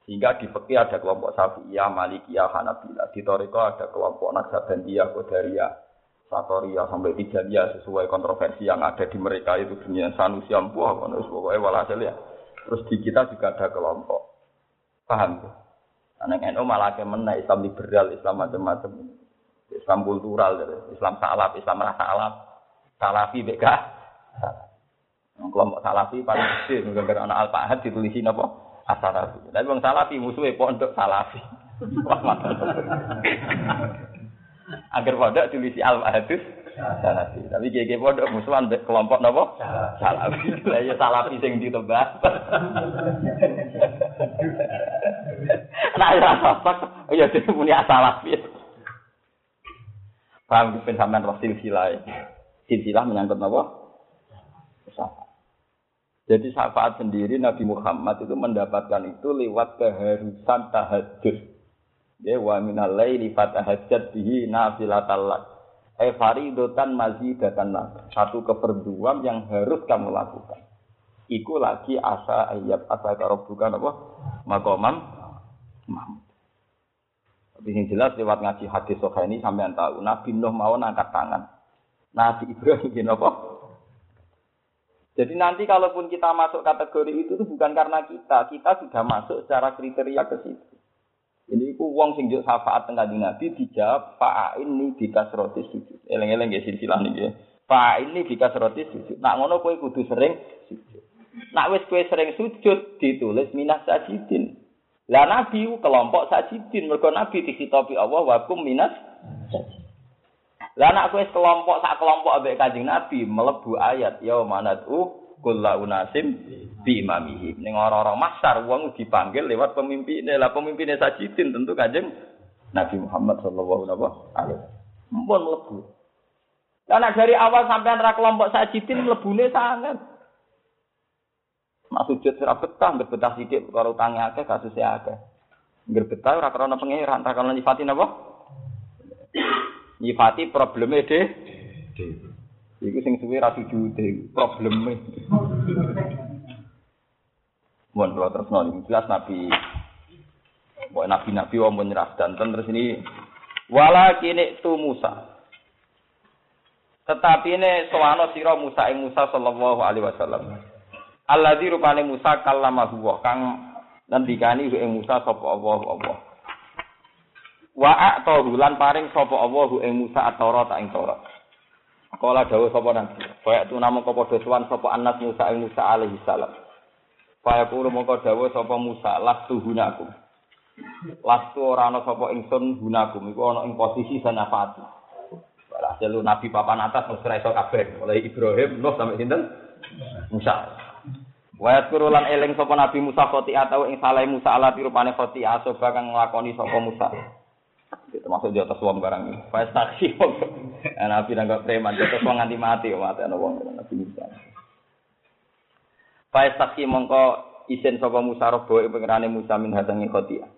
Sehingga di fikih ada kelompok Syafi'iyah, Malikiyah, Hanabilah. Di Toriko ada kelompok Naksabandiyah, Qadariyah, Satoriyah, sampai Tijaniyah sesuai kontroversi yang ada di mereka itu dunia Sanusi Ampuh, pokoknya walhasil ya. Terus di kita juga ada kelompok. Paham ya? Anak NU malah kemen Islam liberal, Islam macam-macam. Islam kultural, Islam salaf, Islam rasa alam, salafi beka. Kelompok salafi paling kecil, gara-gara anak al-fahad ditulisin apa? Asalafi. Tapi bang salafi musuhnya pondok salafi. Agar pondok tulisi al-fahadus salafi. Tapi gege pondok musuhan kelompok nopo salafi. Lah ya salafi sing ditebak. Nah, ya sosok, ya dia punya salafi. Paham sampean roh silsilah. Silsilah menyangkut apa? Syafaat. Jadi syafaat sendiri Nabi Muhammad itu mendapatkan itu lewat keharusan tahajud. Ya wa minal laili fatahajjat bihi nafilatal lak. Eh faridotan mazidatan Satu keperduan yang harus kamu lakukan. Iku lagi asa ayat asa karo bukan apa? Makomam Mahmud. Tapi yang jelas lewat ngaji hadis soha ini sampai tahu Nabi Nuh mau angkat tangan. Nabi Ibrahim gini apa? Jadi nanti kalaupun kita masuk kategori itu itu bukan karena kita, kita sudah masuk secara kriteria ke situ. Ini ku wong sing juk syafaat tengah di Nabi dijawab fa ini roti sujud. Eleng-eleng ya silsilah niki. Fa ini roti sujud. Nak ngono kowe kudu sering. Nak wis kowe sering sujud ditulis minas sajidin. Lah Nabi kelompok sajidin mergo Nabi dikitopi Allah wa kum minas sajidin. Lah nek kowe kelompok sak kelompok ambek Kanjeng Nabi melebu ayat ya manatu kullu unasim bi imamihi. Ning orang-orang masar wong dipanggil lewat pemimpinnya. Lah pemimpinnya sajidin tentu Kanjeng Nabi Muhammad sallallahu alaihi wasallam. Mumpun mlebu. Lah dari awal sampai antara kelompok sajidin mlebune sangat. Mak sujud sira betah, betah sithik perkara utange akeh kasusé akeh. Nggih betah ora krana pangeran, ora krana nyifati napa? Nyifati probleme de iku sing suwe ra sujute probleme Mohon kalau terus nol, jelas Nabi, buat Nabi Nabi om menyerah dan terus ini wala kini tu Musa. Tetapi ini soano siro Musa ing Musa sallallahu alaihi wasallam. Allah di rupane Musa kalama huwa kang ngendikani ing Musa sapa Allah Allah. Wa a'tahu lan paring sapa Allah ing Musa at-Taurat ing Taurat. Kala dawuh sapa nabi, kaya tu namung padha sowan sapa anas Musa ing Musa alaihi salam. Kaya kulo mongko dawuh sapa Musa lastu hunakum. Lastu ora ana sapa ingsun hunakum iku ana ing posisi sanafati. Walhasil nabi papan atas mesti iso kabeh, mulai Ibrahim, Nuh sampai sinten? Musa. Wa kurulan eling sapa Nabi Musa khoti atau ing salah Musa ala rupane khoti asoba kang nglakoni sapa Musa. Termasuk di atas uang barang ini. Faiz taksi wong. Nabi nggak preman di atas uang nganti mati mati ana wong Nabi Musa. Faiz taksi mongko isin sapa Musa robo pengerane Musa min hadangi khotia.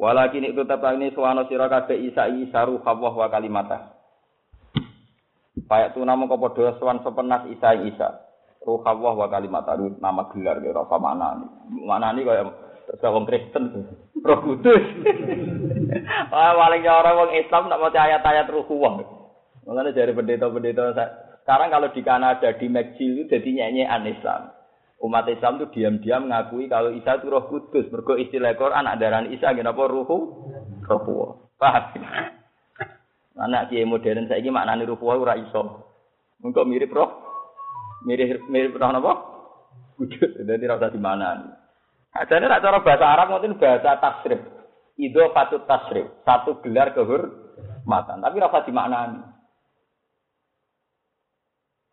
Walakin itu tetap ini suwano sira kabeh Isa Isa ruh wa kalimata. Payak tu nama kau podo suwan sepenas Isa Isa. Ruh wa kalimata. Nama gelar ya rasa mana nih. Mana nih kaya Terus wong Kristen, Roh Kudus. Wah, paling orang wong Islam nak maca ayat-ayat Roh Allah. Makanya dari pendeta-pendeta sekarang kalau di Kanada di McGill itu jadi nyanyian Islam. Umat Islam itu diam-diam ngakui kalau Isa itu Roh Kudus. Mergo istilah Quran darah Isa apa Ruhu Allah. Paham? Anak kiai modern saya ini maknanya Ruh Allah ora iso. Engkau mirip roh, mirip mirip roh apa? Kudus. Jadi rasa di mana? Ada nih cara bahasa Arab mungkin bahasa tasrif. Ido patut tasrif. Satu gelar kehormatan. Tapi rasa dimaknani.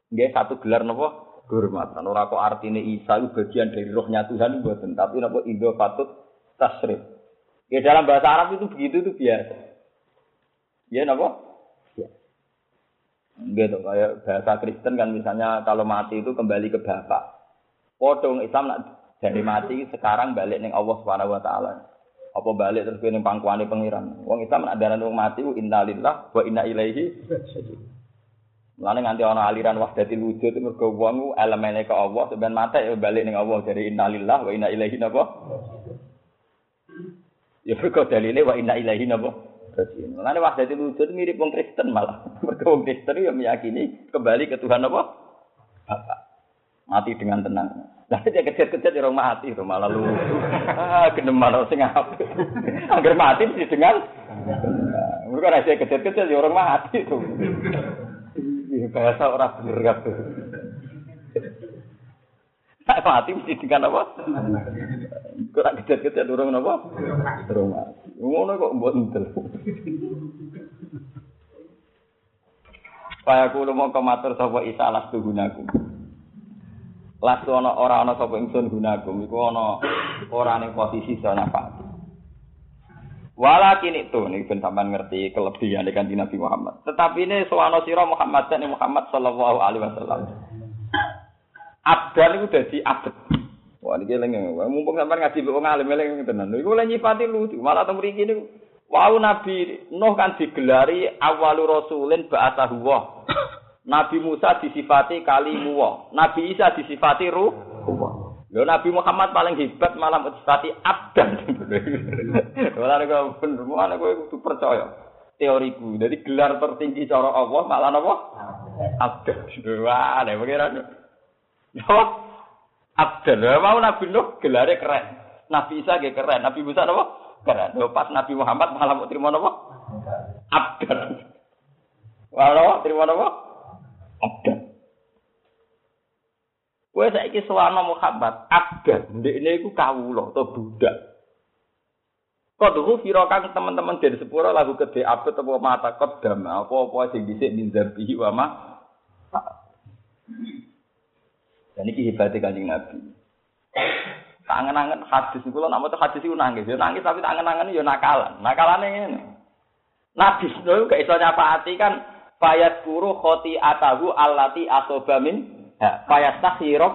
Nggih satu gelar nopo kehormatan. Ora kok artine Isa itu bagian dari rohnya Tuhan mboten, tapi nopo ido patut tasrif. Ya dalam bahasa Arab itu begitu itu biasa. Ya nopo? Ya. Gitu kayak bahasa Kristen kan misalnya kalau mati itu kembali ke bapak. Podong Islam nak jadi mati sekarang balik neng Allah Subhanahu wa taala. Apa balik terus ning pangkuane pangeran. Wong Islam nek darane wong mati innalillah wa inna ilaihi Mulane nganti ana aliran wahdatil wujud mergo wong elemene ke Allah sampeyan mati ya balik ning Allah dari innalillah wa inna ilaihi napa? Ya mergo dalile wa inna ilaihi napa? Mulane wahdatil wujud mirip wong Kristen malah. Mergo wong Kristen ya meyakini kembali ke Tuhan apa? Bapak. Mati dengan tenang. Lah dia kecil-kecil di rumah mati itu malah lu. Ah, gendem malah sing apik. Angger mati mesti dengan Mereka rasa kecil-kecil di orang mati itu. Bahasa orang bener kabeh. Tak mati mesti dengan apa? Kok kecil-kecil orang apa? Orang mati. Ngono kok mbok entel. Kaya kulo mau kematur sapa isa alas tuhunaku. Lasu ana ora ana sapa ingsun gunagum iku ana ora ning posisi sana Pak. Walakin itu nih ben sampean ngerti kelebihan kan Nabi Muhammad. Tetapi ini soano sira Muhammad dan Muhammad sallallahu alaihi wasallam. Abdan itu dadi abad. Wah ini eling mumpung sampean ngaji wong alim eling tenan. Iku lha nyifati lucu, malah teng mriki niku Wau Nabi Nuh kan digelari awalu rasulin ba'athahu wa. Nabi Musa disifati kalimu. Nabi Isa disifati ruh. Lho Nabi Muhammad paling hebat malah disifati abdan. Malah nek bener, malah kowe kudu percaya teoriku. Jadi gelar tertinggi cara Allah malah napa? Abdan. Wah, nek pengiran. Napa? Abdan. Mau Nabi Nuh gelare keren. Nabi Isa ge keren. Nabi Musa napa? Keren. Lho pas Nabi Muhammad malah mau terima napa? Abdan. Wah, terima napa? Abdan. Kowe saiki sowana Muhammad, abdan. Ndekne iku kawula atau budak. Kodhu fira kang teman-teman dari sepuro lagu gede abet apa mata kodam apa-apa sing dhisik min zambihi wa Dan iki hebate Kanjeng Nabi. Tangan-tangan hadis niku lho hadis iku nangis, ya nangis tapi tangan-tangan ya nakalan. Nakalane ngene. Nabi Nuh gak iso nyapaati kan fayat kuru khoti atahu allati asoba min ha fayat takhirab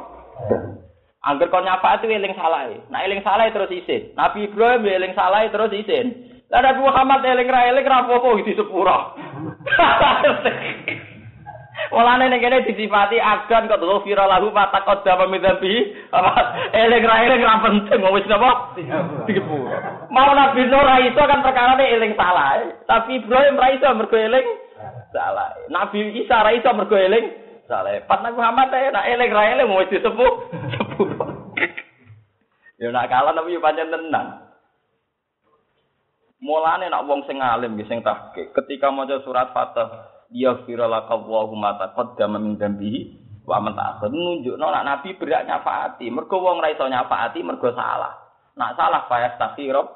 Angger kon nyafaati eling salahe. Nah eling salahe terus isin. Nabi Ibrahim ya eling salahe terus isin. Lah Nabi Muhammad eling ra eling ra apa-apa di sepuro. Walane ning kene disifati agan kok ghafira lahu ma taqaddama min dzambi. Eling ra eling ra penting wis napa? Mau Nabi Nuh ra iso kan perkara eling salahe. Tapi Ibrahim ra iso mergo eling salahe. Nabi Isa ra iso mergo eling. Saleh. Pas Nabi Muhammad ya nak eling ra eling wis disepuh. Ya nak kalah tapi yo pancen tenang. Mulane nak wong sing alim sing tahqiq. Ketika maca surat Fatah ya firalaka Allahumma taqaddama min dzambihi wa man ta'akhir nunjukno nak nabi berak nyafaati. Mergo wong ra iso nyafaati mergo salah. Nak salah payah takhirab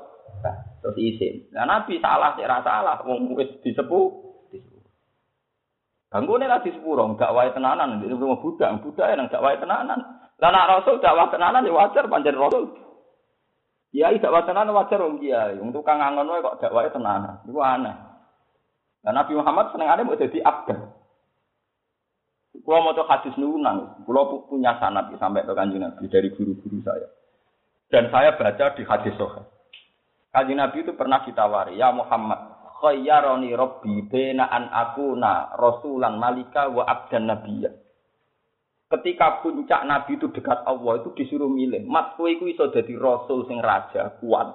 terus isin. Nah nabi salah sik ra salah wong wis disepuh Bangunnya lagi sepuro, dakwah tenanan, di rumah budak, budak yang dakwah tenanan. Lah nak rasul dakwah tenanan ya wajar panjang rasul. Kiai dakwah tenanan wajar wong kiai, wong tukang ngangon wae kok dakwah tenanan. Iku aneh. Lah Nabi Muhammad seneng ada mau abdan. Kulo mau hadis nunang, kulo punya sanad sampai ke kanjeng Nabi dari guru-guru saya. Dan saya baca di hadis Sahih. Kanjeng Nabi itu pernah ditawari, ya Muhammad, khayyarani rabbi bena an akuna rasulan malika wa abdan nabiyya. Ketika puncak nabi itu dekat Allah itu disuruh milih, mat kowe iku iso dadi rasul sing raja kuat.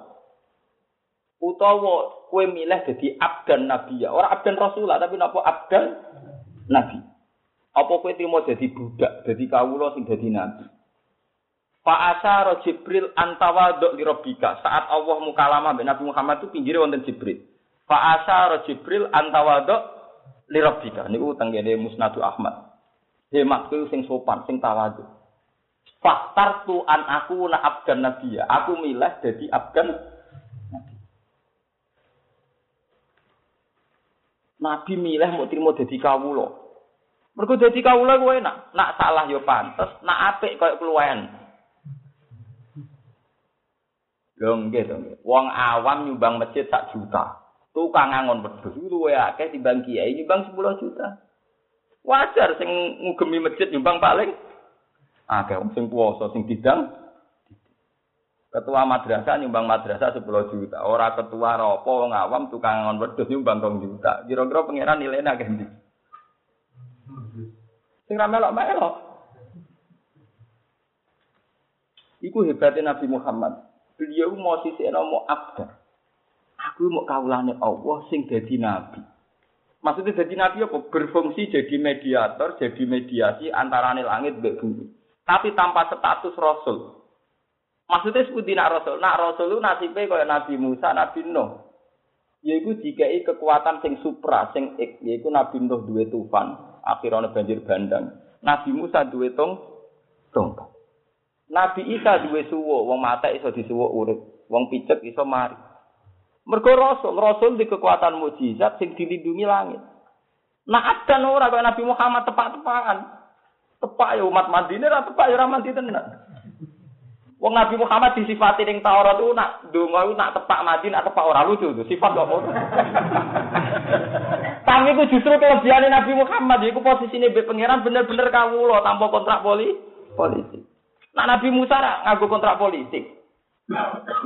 Utawa kowe milih dadi abdan nabiyya, ora abdan rasulah tapi napa abdan nabi. Apa kowe trimo dadi budak, dadi kawula sing dadi nabi? Fa asyara Jibril li rabbika. Saat Allah mukalama Nabi Muhammad itu pinggire wonten Jibril. Fa asyara Jibril antawado li rabbika niku tenggene Musnadu Ahmad. Hematku sing sopan, sing tawadu. Faktartu an aku na abdan nabiya. Aku milih jadi abdan nabi. Nabi milih mau terima jadi kawulo. Mergo dadi kawula kuwi enak. Nak salah yo pantes, nak apik koyo keluwen. Lho nggih to. Wong awam nyumbang masjid sak juta. Tukang angon wedhus luwe akeh timbang kiai nyumbang 10 juta. Wajar sing ngugemi masjid nyumbang paling akeh wong sing puasa sing didang ketua madrasah nyumbang madrasah 10 juta. Ora ketua ropo wong awam tukang angon wedhus nyumbang 2 juta. Kira-kira pangeran nilainya akeh ndi? Sing ra melok-melok. Iku hebatnya Nabi Muhammad. Beliau mau sisi mau abdah. Aku mau kaulane Allah sing dadi nabi. Maksudnya jadi nabi apa? Berfungsi jadi mediator, jadi mediasi antara langit dan bumi. Tapi tanpa status rasul. Maksudnya seperti nak rasul. Nak rasul itu nasibnya kayak Nabi Musa, Nabi Nuh. Yaitu dikai kekuatan sing supra, sing ik. Yaitu Nabi Nuh dua tufan. Akhirnya banjir bandang. Nabi Musa dua tong, tong. Nabi Isa dua suwo. Wong mata iso disuwo urip. Wong picek iso mari. Mergo Rasul, Rasul di kekuatan mujizat sing dilindungi langit. Nah, ada ora kaya Nabi Muhammad tepak-tepakan. Tepak ya umat Madinah ra tepak ya ora mandi tenan. Wong Nabi Muhammad disifati ning Taurat itu nak donga nak tepak mati nak tepak ora lucu itu sifat kok ngono. Tapi itu justru kelebihan Nabi Muhammad iku posisine be pangeran bener-bener kawula tanpa kontrak poli politik. Nah Nabi Musa nganggo kontrak politik.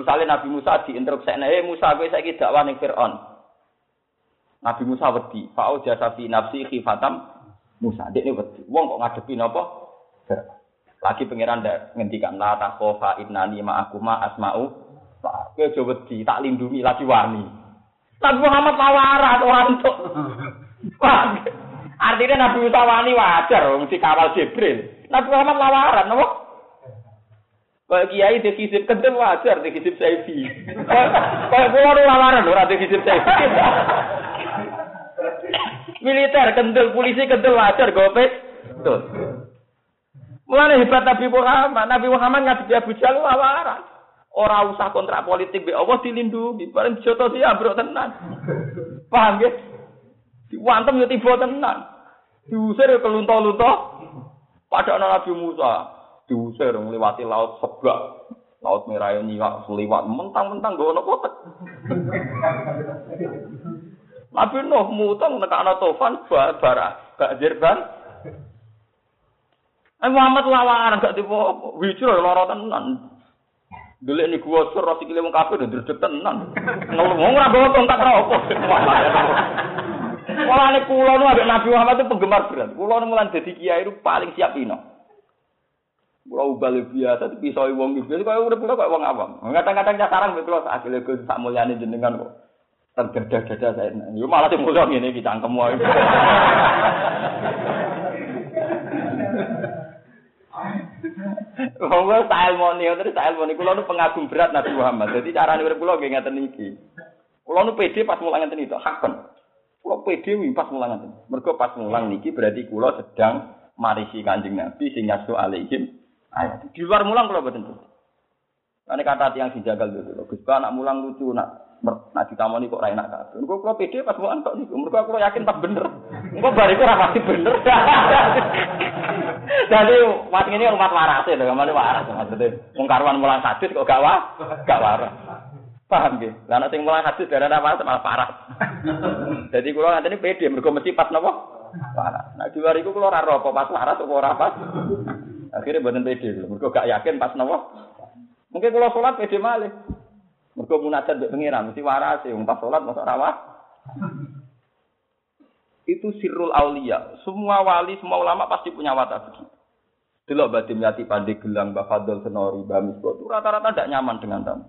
Misalnya Nabi Musa diinstruksi, "Eh Musa, kowe saiki dakwah ning Firaun." Nabi Musa wedi, fa'au jasa fi nafsi khifatam Musa. Dekne wedi. Wong kok ngadepi napa? Lagi pangeran ndak ngendikan la takhofa innani ma'akuma asma'u. Kowe aja wedi, tak lindungi lagi wani. Nabi Muhammad lawaran orang entuk. Artinya Nabi Musa wani wajar wong dikawal Jibril. Nabi Muhammad lawaran, napa? Kayak kiai di kisip kental wajar di kisip saifi. Kayak kula ora lawaran ora di kisip. Militer kental, polisi kental wajar gopes. Betul. Mulane hebat Nabi Muhammad, Nabi Muhammad ngadepi Abu Jahal lawaran. Ora usah kontrak politik be Allah dilindungi, bareng joto sih ambruk tenan. Paham ya? Diwantem ya tiba tenan. Diusir ya kelunto-lunto. Pada Nabi Musa, diusir melewati laut sebak. Laut merah yang nyiwak seliwat mentang-mentang gak ono kotek. Nabi Nuh mutang nek ana tofan bara gak jirban. Eh Muhammad lawaran gak tiba wijur lara tenan. Delek ni gua sur kile wong kafir ndredeg tenan. Ngomong ora bawa kontak ora apa. Mulane kula nu Nabi Muhammad itu penggemar berat. Kula nu mulan dadi kiai itu paling siap ino. Kula ubal biasa tapi iso wong iki kaya urip kula kaya wong awam. Kadang-kadang sarang mbek kula akhire Gus sak mulyane jenengan kok. Terdadah-dadah saya. Yo malah sing mulia ngene iki cangkem wae. Wong style moni terus style moni kula nu pengagum berat Nabi Muhammad. Jadi carane urip kula nggih ngeten iki. Kula nu pede pas mulang ngeten iki hakon. Kula pede wi pas mulang ngeten. Mergo pas mulang niki berarti kula sedang marisi Kanjeng Nabi sing nyasu alaihim Di luar mulang kula boten. Ane kata tiang dijagal dulu. Gus anak mulang lucu nak nak ditamoni kok enak kabeh. Engko kula pede pas mulang tok niku. Mergo kula yakin pas bener. Engko bariku ora pasti bener. Jadi mas ini umat waras ya, ke mana waras maksudnya. Wong karuan mulang hadis kok gak wah, gak waras. Paham gitu? Lah nek sing mulang hadis darah apa malah parah. Jadi kula nganteni pede mergo mesti pas napa? Waras. Nah di luar iku kula ora apa pas waras apa ora. Akhirnya mboten pede, mergo gak yakin pas napa? Mungkin kula salat pede malih. Mergo munajat mbek pengiran mesti waras ya, pas salat masa ora itu sirrul aulia. Semua wali, semua ulama pasti punya watak begitu. Delok badim yati pandai gelang, Mbak Senori, Mbak Misbo, rata-rata tidak nyaman dengan tamu.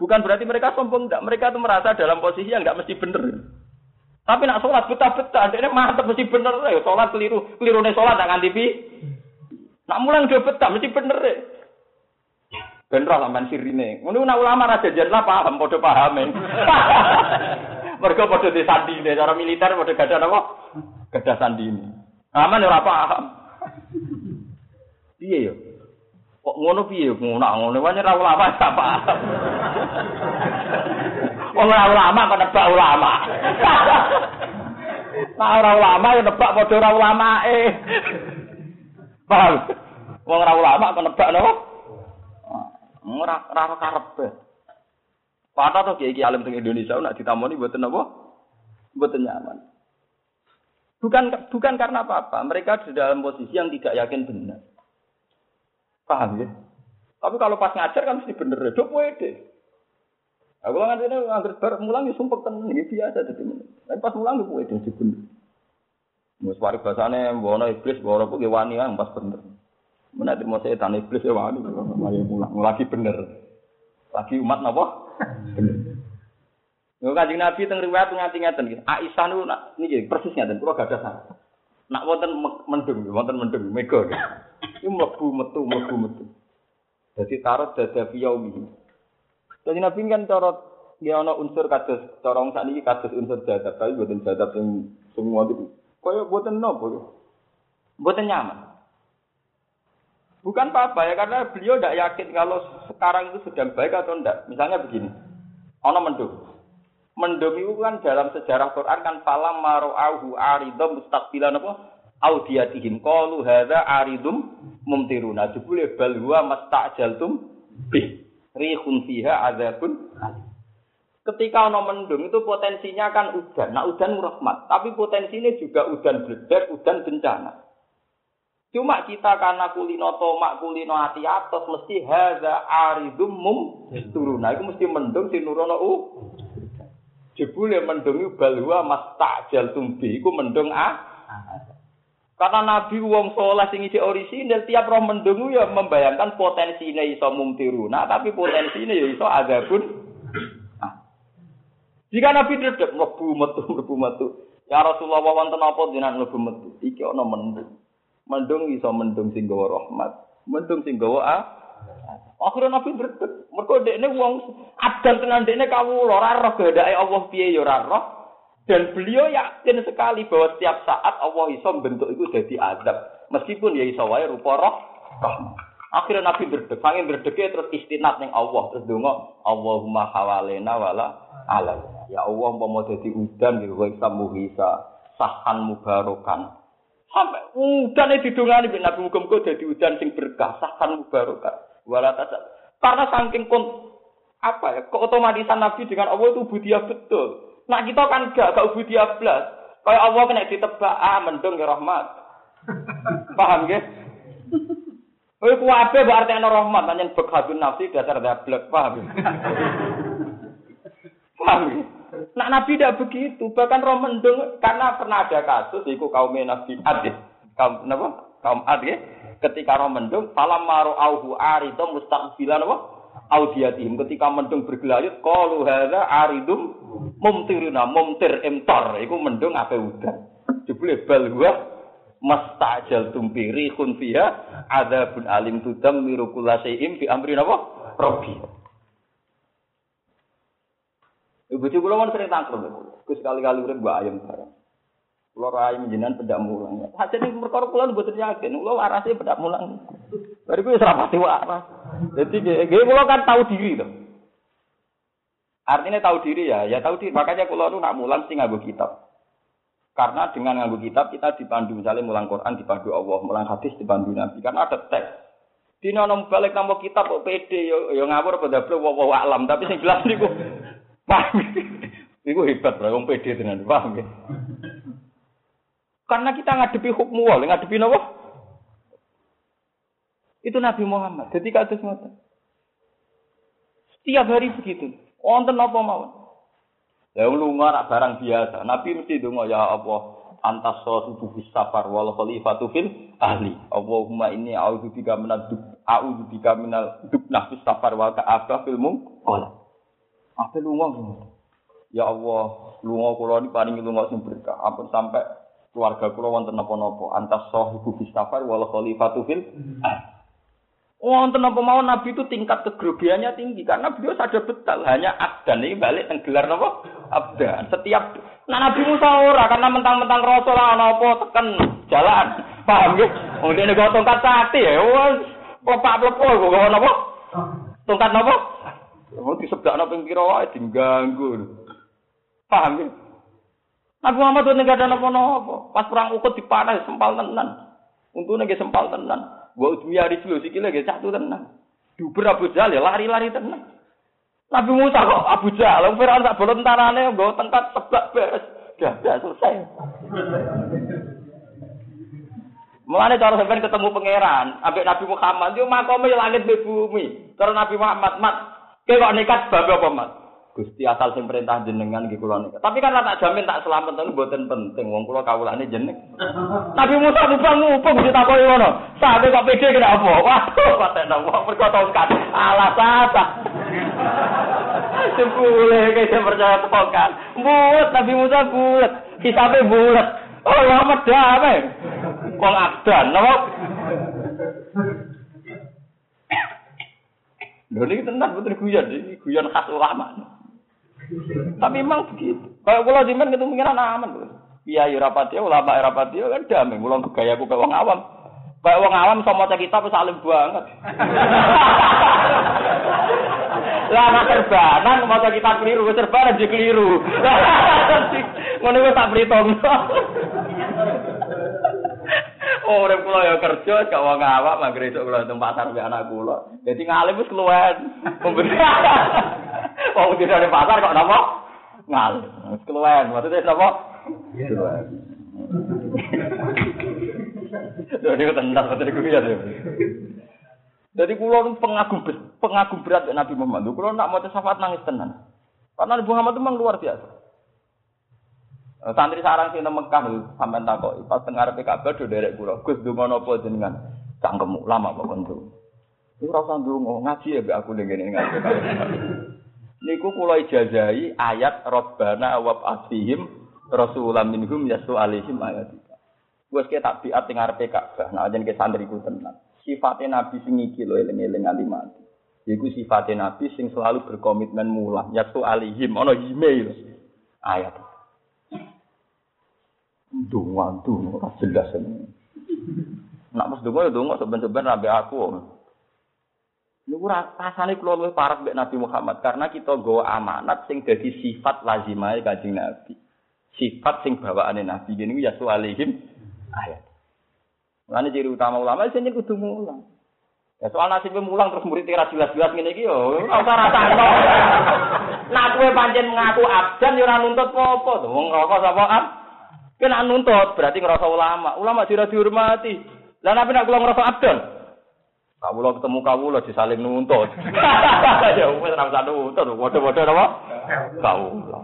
Bukan berarti mereka sombong, enggak. Mereka itu merasa dalam posisi yang enggak mesti bener. Tapi nak sholat betah-betah, ini mantep mesti bener. Ya, sholat keliru, keliru nih sholat, tak nganti Nak mulang udah betah, mesti bener ya. Bener lah man sirine. Ngono nak ulama raja jenlah paham, podo pahamin. Mereka pada di sandi ini, cara militer pada gada apa? Gada sandi ini. Aman ya paham. Iya ya. Kok ngono piye ngono ngono wae ora ulama gak paham. Wong ora ulama kok nebak ulama. Nah ora ulama ya nebak padha ora ulama eh. Paham? Wong ora ulama kok nebak napa? Ora ora karepe. Patah tuh kiai alim teng Indonesia nak ditamoni buatan apa? Buatan nyaman. Bukan bukan karena apa-apa, mereka di dalam posisi yang tidak yakin benar. Paham ya? Tapi kalau pas ngajar kan mesti bener, ya. Coba deh. Aku ngajar ini bar mulang ya sumpah kan ini biasa jadi. Tapi pas mulang ya deh jadi bener. Mus parik bahasane bono iblis, bono kok wani yang pas bener. Mana mau setan iblis ya wani, mulang lagi bener. Lagi umat napa? Yo Kanjeng Nabi teng riwayat nganti ngeten iki. Aisyah niku niki persis ngeten kula gadah sana. Nak wonten mendung, wonten mendung mega. Iku mlebu metu mlebu metu. Dadi tarot dada fiyaumi. Jadi Nabi kan cara ya ana unsur kados cara wong sakniki kados unsur jadab, tapi boten jadab sing semua itu. Kaya boten nopo. Boten nyaman. Bukan apa-apa ya, karena beliau tidak yakin kalau sekarang itu sedang baik atau tidak. Misalnya begini, ono mendung. Mendung itu kan dalam sejarah Quran kan falam maro'ahu aridum mustaqbilan apa? Audiyatihim qalu hadza aridum mumtiruna. Jebule bal huwa mastajaltum bih. Rihun fiha adzabun Ketika ono mendung itu potensinya kan udan. Nah udan rahmat, tapi potensinya juga udan bledek, udan bencana. Cuma kita karena kulino tomak, kulino hati atas, mesti haza aridum mum turun. Nah, itu mesti mendung si nurono u. Jebule mendung balwa mas takjal tumbi, itu mendung a. Karena Nabi wong soleh sing isi orisinil tiap roh mendung ya membayangkan potensinya iso mumtiruna, tapi potensinya ya iso ada pun. Jika Nabi tidak mlebu metu mlebu metu, ya Rasulullah wonten apa jenengan mlebu metu? Iki ana mendung. Mendung iso mendung sing gawa rahmat, mendung sing gawa ah. Akhirnya Nabi berdek. Mergo dekne wong adan tenan dekne kawula ora roh gandake Allah piye ya ora roh. Dan beliau yakin sekali bahwa setiap saat Allah iso bentuk itu jadi azab. Meskipun ya iso wae rupa roh. Akhirnya Nabi berdek, sangin berdeke terus istinat ning Allah terus donga Allahumma hawalena wala alal. Ya Allah mau dadi udan ya kowe samuhisa sahan mubarokan. Sampai udan itu didongani bin Nabi muga-muga dadi udan sing berkah sahan mubarokan. Wala tasal. Karena saking kon apa ya, keotomatisan Nabi dengan Allah itu budiah betul. Nah kita kan gak gak ubudiah blas. Kayak Allah kena ditebak, ah mendung ya rahmat. Paham ya? Kowe kuwabe berarti ana rahmat, nanya bekhadun nafsi dasar dablek, paham? paham ya? Nah Nabi tidak begitu, bahkan roh mendung karena pernah ada kasus iku kaum Nabi Ad ya. Kaum napa? Kaum Ad ya. Ketika roh mendung, falam maru auhu arido mustaqbilan apa? Audiatim ketika mendung bergelayut qalu hadza aridum mumtiruna mumtir imtar iku mendung ape udan. Jebule bal mastajal tumpiri kun fiha adzabun alim tudam miru kullasyim bi amri napa? Rabbi. Ibu cucu kula kan sering tangkrut. Gus sekali-kali urip gua ayam bareng. Kula ra ayam jenengan pedak mulang. Ning perkara kula mboten yakin. Kula warase pedak mulang. Bariku wis ra pati waras. Jadi gue kula kan tahu diri tuh. Artinya tahu diri ya, ya tahu diri. Makanya kalau lu nak mulang sih nganggo kitab. Karena dengan nganggo kitab kita dipandu misalnya mulang Quran dipandu Allah, mulang hadis dipandu Nabi. Karena ada teks. Di nom balik nama kitab kok pede yo yo ngawur pada bro wow alam tapi sing jelas niku paham. Niku hebat bro, wong pede tenan, paham ya? Karena kita ngadepi hukum wal, ngadepi napa? Itu Nabi Muhammad. Jadi kados ngoten. Setiap hari begitu. Wonten apa mawon. Ya lunga nak barang biasa. Nabi mesti donga ya Allah antas subuh safar wal khalifatu fil ahli. Allahumma inni a'udzubika minad dub a'udzubika minal dubnah fis safar wal ka'abah fil mungqal. Apa lunga Ya Allah, lunga kula ini paling lunga sing berkah. Ampun sampai keluarga kula wonten napa-napa. Antas sahibu bis safar wal khalifatu fil. Wonten apa mau Nabi itu tingkat kegrogiannya tinggi karena beliau sadar betul. Hanya abdan ini balik tenggelar napa? Abdan. Setiap nah Nabi Musa ora karena mentang-mentang rasul ana apa tekan jalan. Paham ya oh dene go tongkat sakti ya wes lepak lepo kok napa tongkat napa oh disebdakno ping pira wae diganggu paham ya Nabi Muhammad itu nggak ada napa-napa pas perang ukut dipanah sempal tenan untune nggih sempal tenan Wa udmiya rislu sikile ge satu tenan. Duber Abu Jahal ya lari-lari tenan. Nabi Musa kok Abu Jahal, Firaun sak bolon tanane nggo tengkat seblak beres. Sudah selesai. Mulane cara sampean ketemu pangeran, ambek Nabi Muhammad, yo makome langit be bumi. Cara Nabi Muhammad, mat, kowe kok nekat bab apa, mat? Gusti asal sing perintah jenengan nggih kula niku. Tapi kan tak jamin tak selamat niku mboten penting. Wong kula kawulane jeneng. Nabi Musa mubang ngupung ditakoki ngono. Sampe kok pede kena apa? Waduh, paten apa? Mergo tongkat. Sapa. Sempule kayak percaya tongkat. Bulat Nabi Musa bulat. Hisabe bulat. Oh, lama damai. Wong abdan, napa? Lho niki tenan betul guyon, iki guyon khas ulama. Tapi memang begitu. Kalau kula jimen ketemu pengiran aman. Iya ya rapati ulama rapati kan damai. Kula gaya aku kayak wong awam. Kayak wong awam sama maca kitab salim banget. Lah nek serbanan maca kitab keliru, serbanan jadi keliru. Ngono wis tak perhitung. Oh, urip kula ya kerja gak wong awak mangger esuk kula tempat pasar mbek anak kula. Dadi ngalim wis keluwen. Wong di sana pasar kok napa? Ngal. Keluwen. Maksudnya napa? Keluwen. Jadi tenang, betul gue ya. Jadi kulo pengagum pengagum berat Nabi Muhammad. Kulo nak mau syafaat nangis tenan. Karena Nabi Muhammad itu memang luar biasa. Eh, santri sarang sing Mekah sampean takoki pas teng arepe Ka'bah do derek kula. Gus donga napa jenengan? Cangkemmu lama kok kondu. Iku ora usah ndonga, ngaji ya mbek aku ning ngene ngaji. Niku kula ijazahi ayat Rabbana wa asihim rasulam minhum yasu alaihim ayat. Wes ke tak biat ning arepe Ka'bah. Nah ke santriku tenan. Sifatnya Nabi sing iki lho eling-eling nganti mati. Iku sifatnya Nabi sing selalu berkomitmen mulah. Yasu alaihim ana email ayat. Dunga, dunga, ora jelas ini. Nak pas dunga ya dunga seben-seben nabi aku. Niku rasane kula luwih parah mbek Nabi Muhammad karena kita nggawa amanat sing dadi sifat lazimahe Kanjeng Nabi. Sifat sing bawaane Nabi gini ya alaihim ayat. Mulane ciri utama ulama sing kudu mulang. Ya soal nasibnya mulang terus murid kira jelas-jelas ngene iki yo ora usah rasakno. Nak kowe pancen ngaku abdan yo ora nuntut apa-apa to. Ab? Kena nuntut berarti ngerasa ulama. Ulama tidak dihormati. Lah nabi nak kula ngerasa abdan. Kawula ketemu kawula disaling nuntut. ya wis ora usah nuntut, padha-padha napa? Kawula.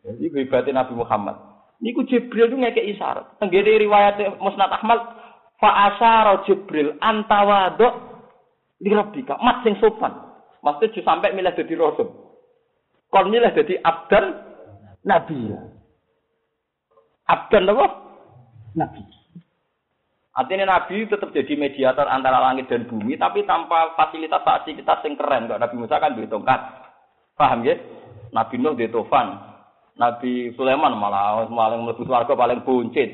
Jadi ibadah Nabi Muhammad. Niku Jibril itu ngekek isyarat. Tenggene riwayat Musnad Ahmad fa Jibril antawado li rabbika. Mat sing sopan. Maksudnya sampai milih dadi rasul. Kon milih dadi abdan nabi. Abdan apa? Nabi. Artinya Nabi tetap jadi mediator antara langit dan bumi, tapi tanpa fasilitas fasilitas yang keren. Kok Nabi Musa kan duit tongkat, paham ya? Nabi Nuh di Tofan, Nabi Sulaiman malah paling mlebu swarga paling buncit.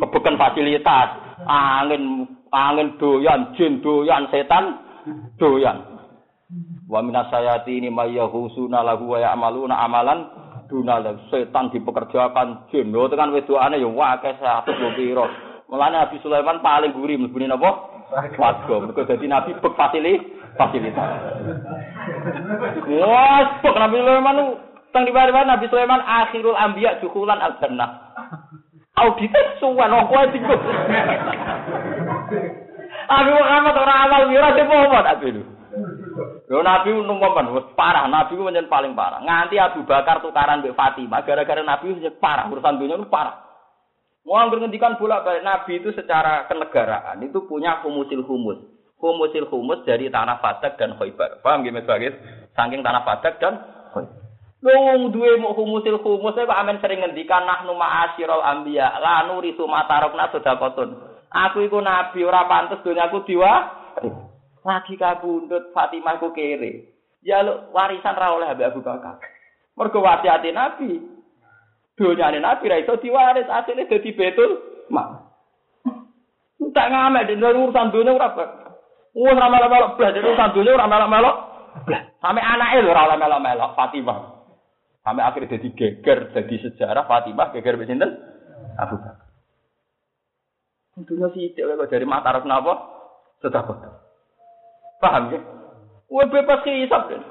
Kebekan fasilitas, angin angin doyan, jin doyan, setan doyan. Wa minas sayati ini mayyahusuna lahu wa ya'maluna amalan dunal setan dipekerjakan jin. Lho tekan wedokane ya akeh 100 piro. Mulane Nabi Sulaiman paling gurih mlebune napa? Warga. Mergo dadi nabi bek fasili fasilitas. Wah, bek Nabi Sulaiman teng diwari Nabi Sulaiman akhirul anbiya dukulan al jannah. Audite suwan kok kowe tikus. Abi Muhammad ora awal mira de Muhammad Abi lu. Yo Nabi numpan wis parah, Nabi ku paling parah. Nganti Abu Bakar tukaran mbek Fatimah gara-gara Nabi wis parah urusan dunia itu parah. Mau ngendikan bolak balik Nabi itu secara kenegaraan itu punya humusil humus. Humusil humus dari tanah Fadak dan Khaybar. Paham gimana sebagai saking tanah Fadak dan Khaybar. Wong duwe mau humusil humus Pak Amin sering ngendikan nahnu ma'asyiral anbiya la nurisu matarokna sedekatun. Aku iku nabi ora pantes donyaku diwa. Lagi kabundut Fatimah ku kere. Ya lu warisan ra oleh Abu Bakar. Mergo wasiate nabi. Donyane Nabi ra iso diwaris, asline dadi betul mak. Tak ngamek di urusan dunia ora Wah, ora melok-melok blas, urusan dunia ora melok-melok blas. Sampai anake lho ora melok-melok Fatimah. Sampai akhirnya jadi geger, jadi sejarah Fatimah geger mbek sinten? Abu Bakar. Dunia sih kok dari mata arep napa? Sedekah. Paham ya? Wah bebas hisab kan.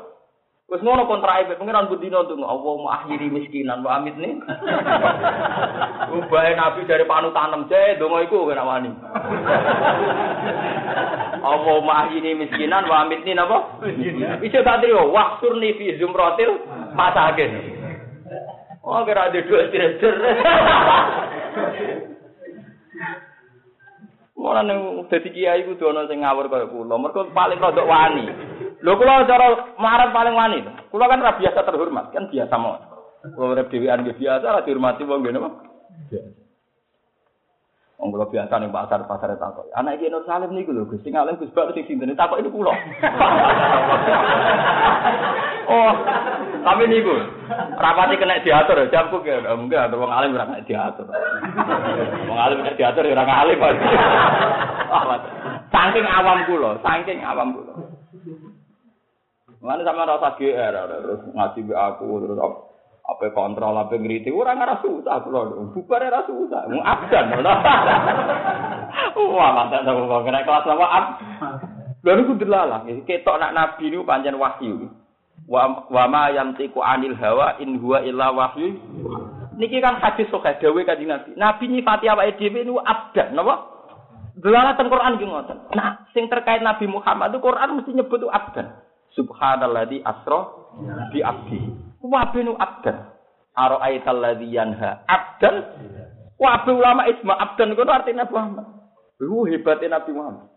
Wes ngono kontrak ibu pengiran budino tuh Allah mau akhiri miskinan wa amit nih. Ubahe nabi dari panu tanam je dongo iku kena wani. Allah mau akhiri miskinan wa amit nih napa? Iso tak trio waksurni fi zumratil masakin. Oh kira ada dua istirahat. Ora nang dadi kiai kudu ana sing ngawur kaya kula. Mergo paling rodok wani. Lho kula cara marah paling wani. Kula kan ra biasa terhormat, kan biasa mau. Kula urip dhewean biasa ra dihormati wong ngene apa? Wong kula biasa ning pasar pasar takok. Anak iki Nur Salim niku lho Gus sing alim Gus Bak sing sinten takok ini kula. oh, tapi niku rapati kena diatur jamku ke enggak ada wong alim ora kena diatur. Wong alim kena diatur ora alim. Saking awam kula, saking awam kula. Mana sama rasa GR, terus ngaji aku terus apa kontrol apa ngerti? Orang nggak susah loh bubar ya susah. Mau abdan wah mantap sama kau kena kelas apa? Ab lalu aku delalah. Ketok nak nabi itu panjang wahyu. Wa wa ma yantiqu anil hawa in huwa illa wahyu. Niki kan hadis sok dawe kanjeng nabi. Nabi nyifati awake dhewe niku abdan napa? Delalatan Quran ki ngoten. Nah, sing terkait Nabi Muhammad itu Quran mesti nyebut abdan. Subhanalladzi asra bi abdi. Wabe nu abdan. Ara'aital ladzi yanha abdan. Wabe ulama isma abdan itu artinya Muhammad. Lu hebatnya Nabi Muhammad.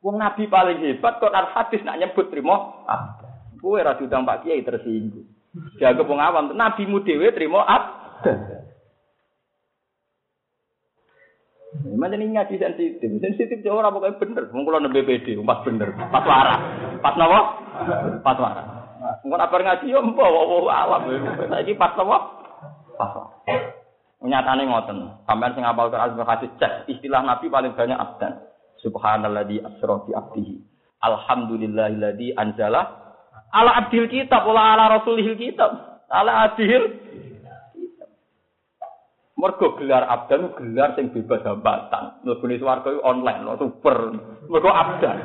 Wong Nabi paling hebat kok hadis nak nyebut trimo abdan. Kowe ra diundang Pak Kiai tersinggung. Dianggap wong awam, nabimu dhewe trimo abdan. Mana ini ngaji sensitif, sensitif jauh apa kayak bener. Mungkin kalau BPD, pas bener, pas waras, pas nawa, pas waras. Mungkin apa ngaji yo empo, wow alam. Lagi pas nawa, pas. Nyatane ngoten. Sampeyan sing apal Quran hadis cek istilah Nabi paling banyak abdan. Subhanalladzi asra bi abdihi. Alhamdulillahilladzi anzala ala abdil kitab wala ala rasulihil kitab. Ala abdil Mergo gelar abdan gelar sing bebas hambatan. Mlebune swarga online lho super. Mergo abdan.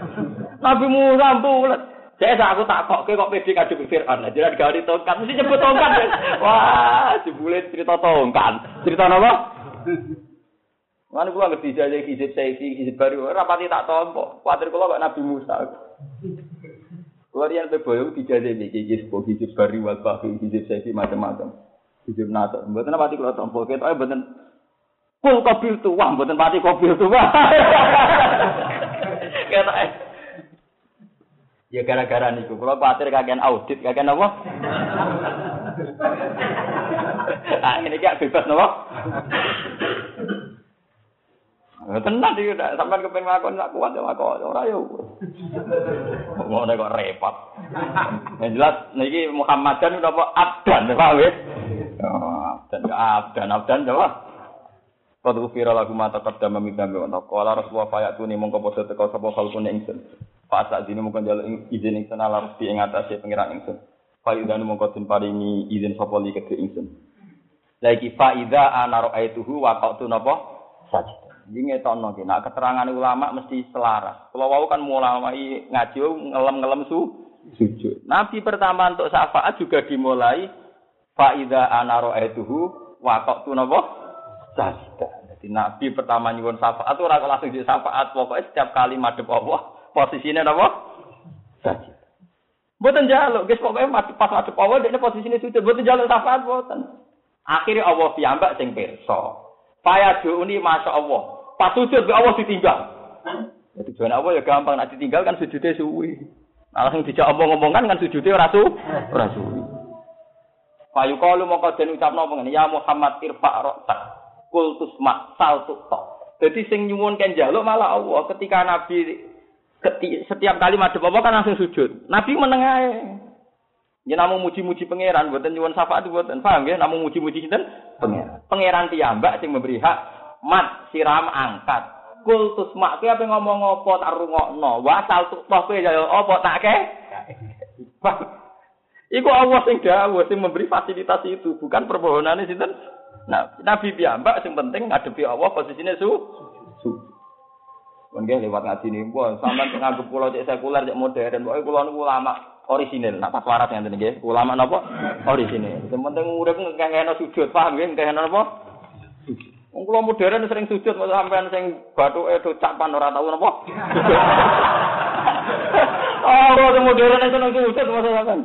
Nabi Musa bulet. Saya aku tak kok kok pede kadung Fir'aun. Nah, jadi gak tongkat mesti nyebut tongkat. Wah, dibulet cerita tongkat. Cerita apa? Mana kula ngerti saya hizib saya hizib baru rapati tak tompo. Kuatir kula kok Nabi Musa. Kula riyen pe boyo dijajah iki hizib baru wal bahi hizib saya macam-macam. Hizib nato. Mboten pati kula tampa ketoke mboten full kobil tuh wah mboten pati kobil tuh wah. Ketoke. Ya gara-gara niku kula patir kagian audit, kagian apa? ah ini kayak bebas napa? Tenan iki udah sampean kepen ngakon gak kuat ya kok ora yo. Ngono kok repot. Yang jelas niki Muhammadan udah apa abdan paham ya? abdan abdan abdan apa? Qad ufira lagu mata qaddama min dambi wa qala rasulullah fayatuni mongko padha teka sapa kalkune ingsun. Sak dine mongko njaluk izin ingsun ala rusti ing atase pengiran ingsun. Fa idan mongko den paringi izin sapa li kedhe ingsun. Lagi fa idza ana ra'aituhu wa qatu napa? Sajid. Iki ngetokno ki nek keterangan ulama mesti selaras. Kalau wau kan mulai ngaji ngelem-ngelem su sujud. Nabi pertama untuk syafaat juga dimulai Faida anaro etuhu wakok tu nopo sajda. Jadi Nabi pertama nyuwun syafaat ora langsung di syafaat pokoknya setiap kali madhep Allah posisinya nopo sajda. Boten jaluk, guys pokoknya pas madhep Allah dia posisinya sujud. Boten jaluk syafaat boten. Akhirnya Allah piyambak sing pirsa. Paya ini masya Allah. Pas sujud be Allah ditinggal. Jadi tujuan Allah ya gampang, nak ditinggal kan sujudnya suwi. Langsung dijak omong-omongan kan sujudnya rasu, rasu. Payu kalu mongko den ucapno ngene, ya Muhammad irfa roktak. Kultus mak sal tuktok. Jadi sing nyuwun kan jaluk malah Allah ketika Nabi setiap kali madhep apa kan langsung sujud. Nabi meneng ae. Ya namung muji-muji pangeran, mboten nyuwun syafaat mboten. Paham ya? Namung muji-muji sinten? Pangeran. Pangeran tiyambak sing memberi hak mat siram angkat. Kultus mak kuwi apa ngomong apa tak rungokno. Wasal tuktok kuwi ya apa tak ke? Iku Allah sing dawuh sing memberi fasilitas itu, bukan permohonane sinten. Nah, Nabi piyambak sing penting ngadepi Allah posisine su. su. Nggih lewat ngaji niku, sampean sing nganggep kula cek sekuler cek modern, pokoke kula niku ulama orisinil, nak pas waras ngenten nggih. Ulama napa? Orisinil. Sing penting urip ngekehno sujud, paham nggih ngekehno napa? Wong kula modern sering sujud, sampean sing bathuke do capan ora tau napa? Oh, kula modern seneng sujud, masa sampean.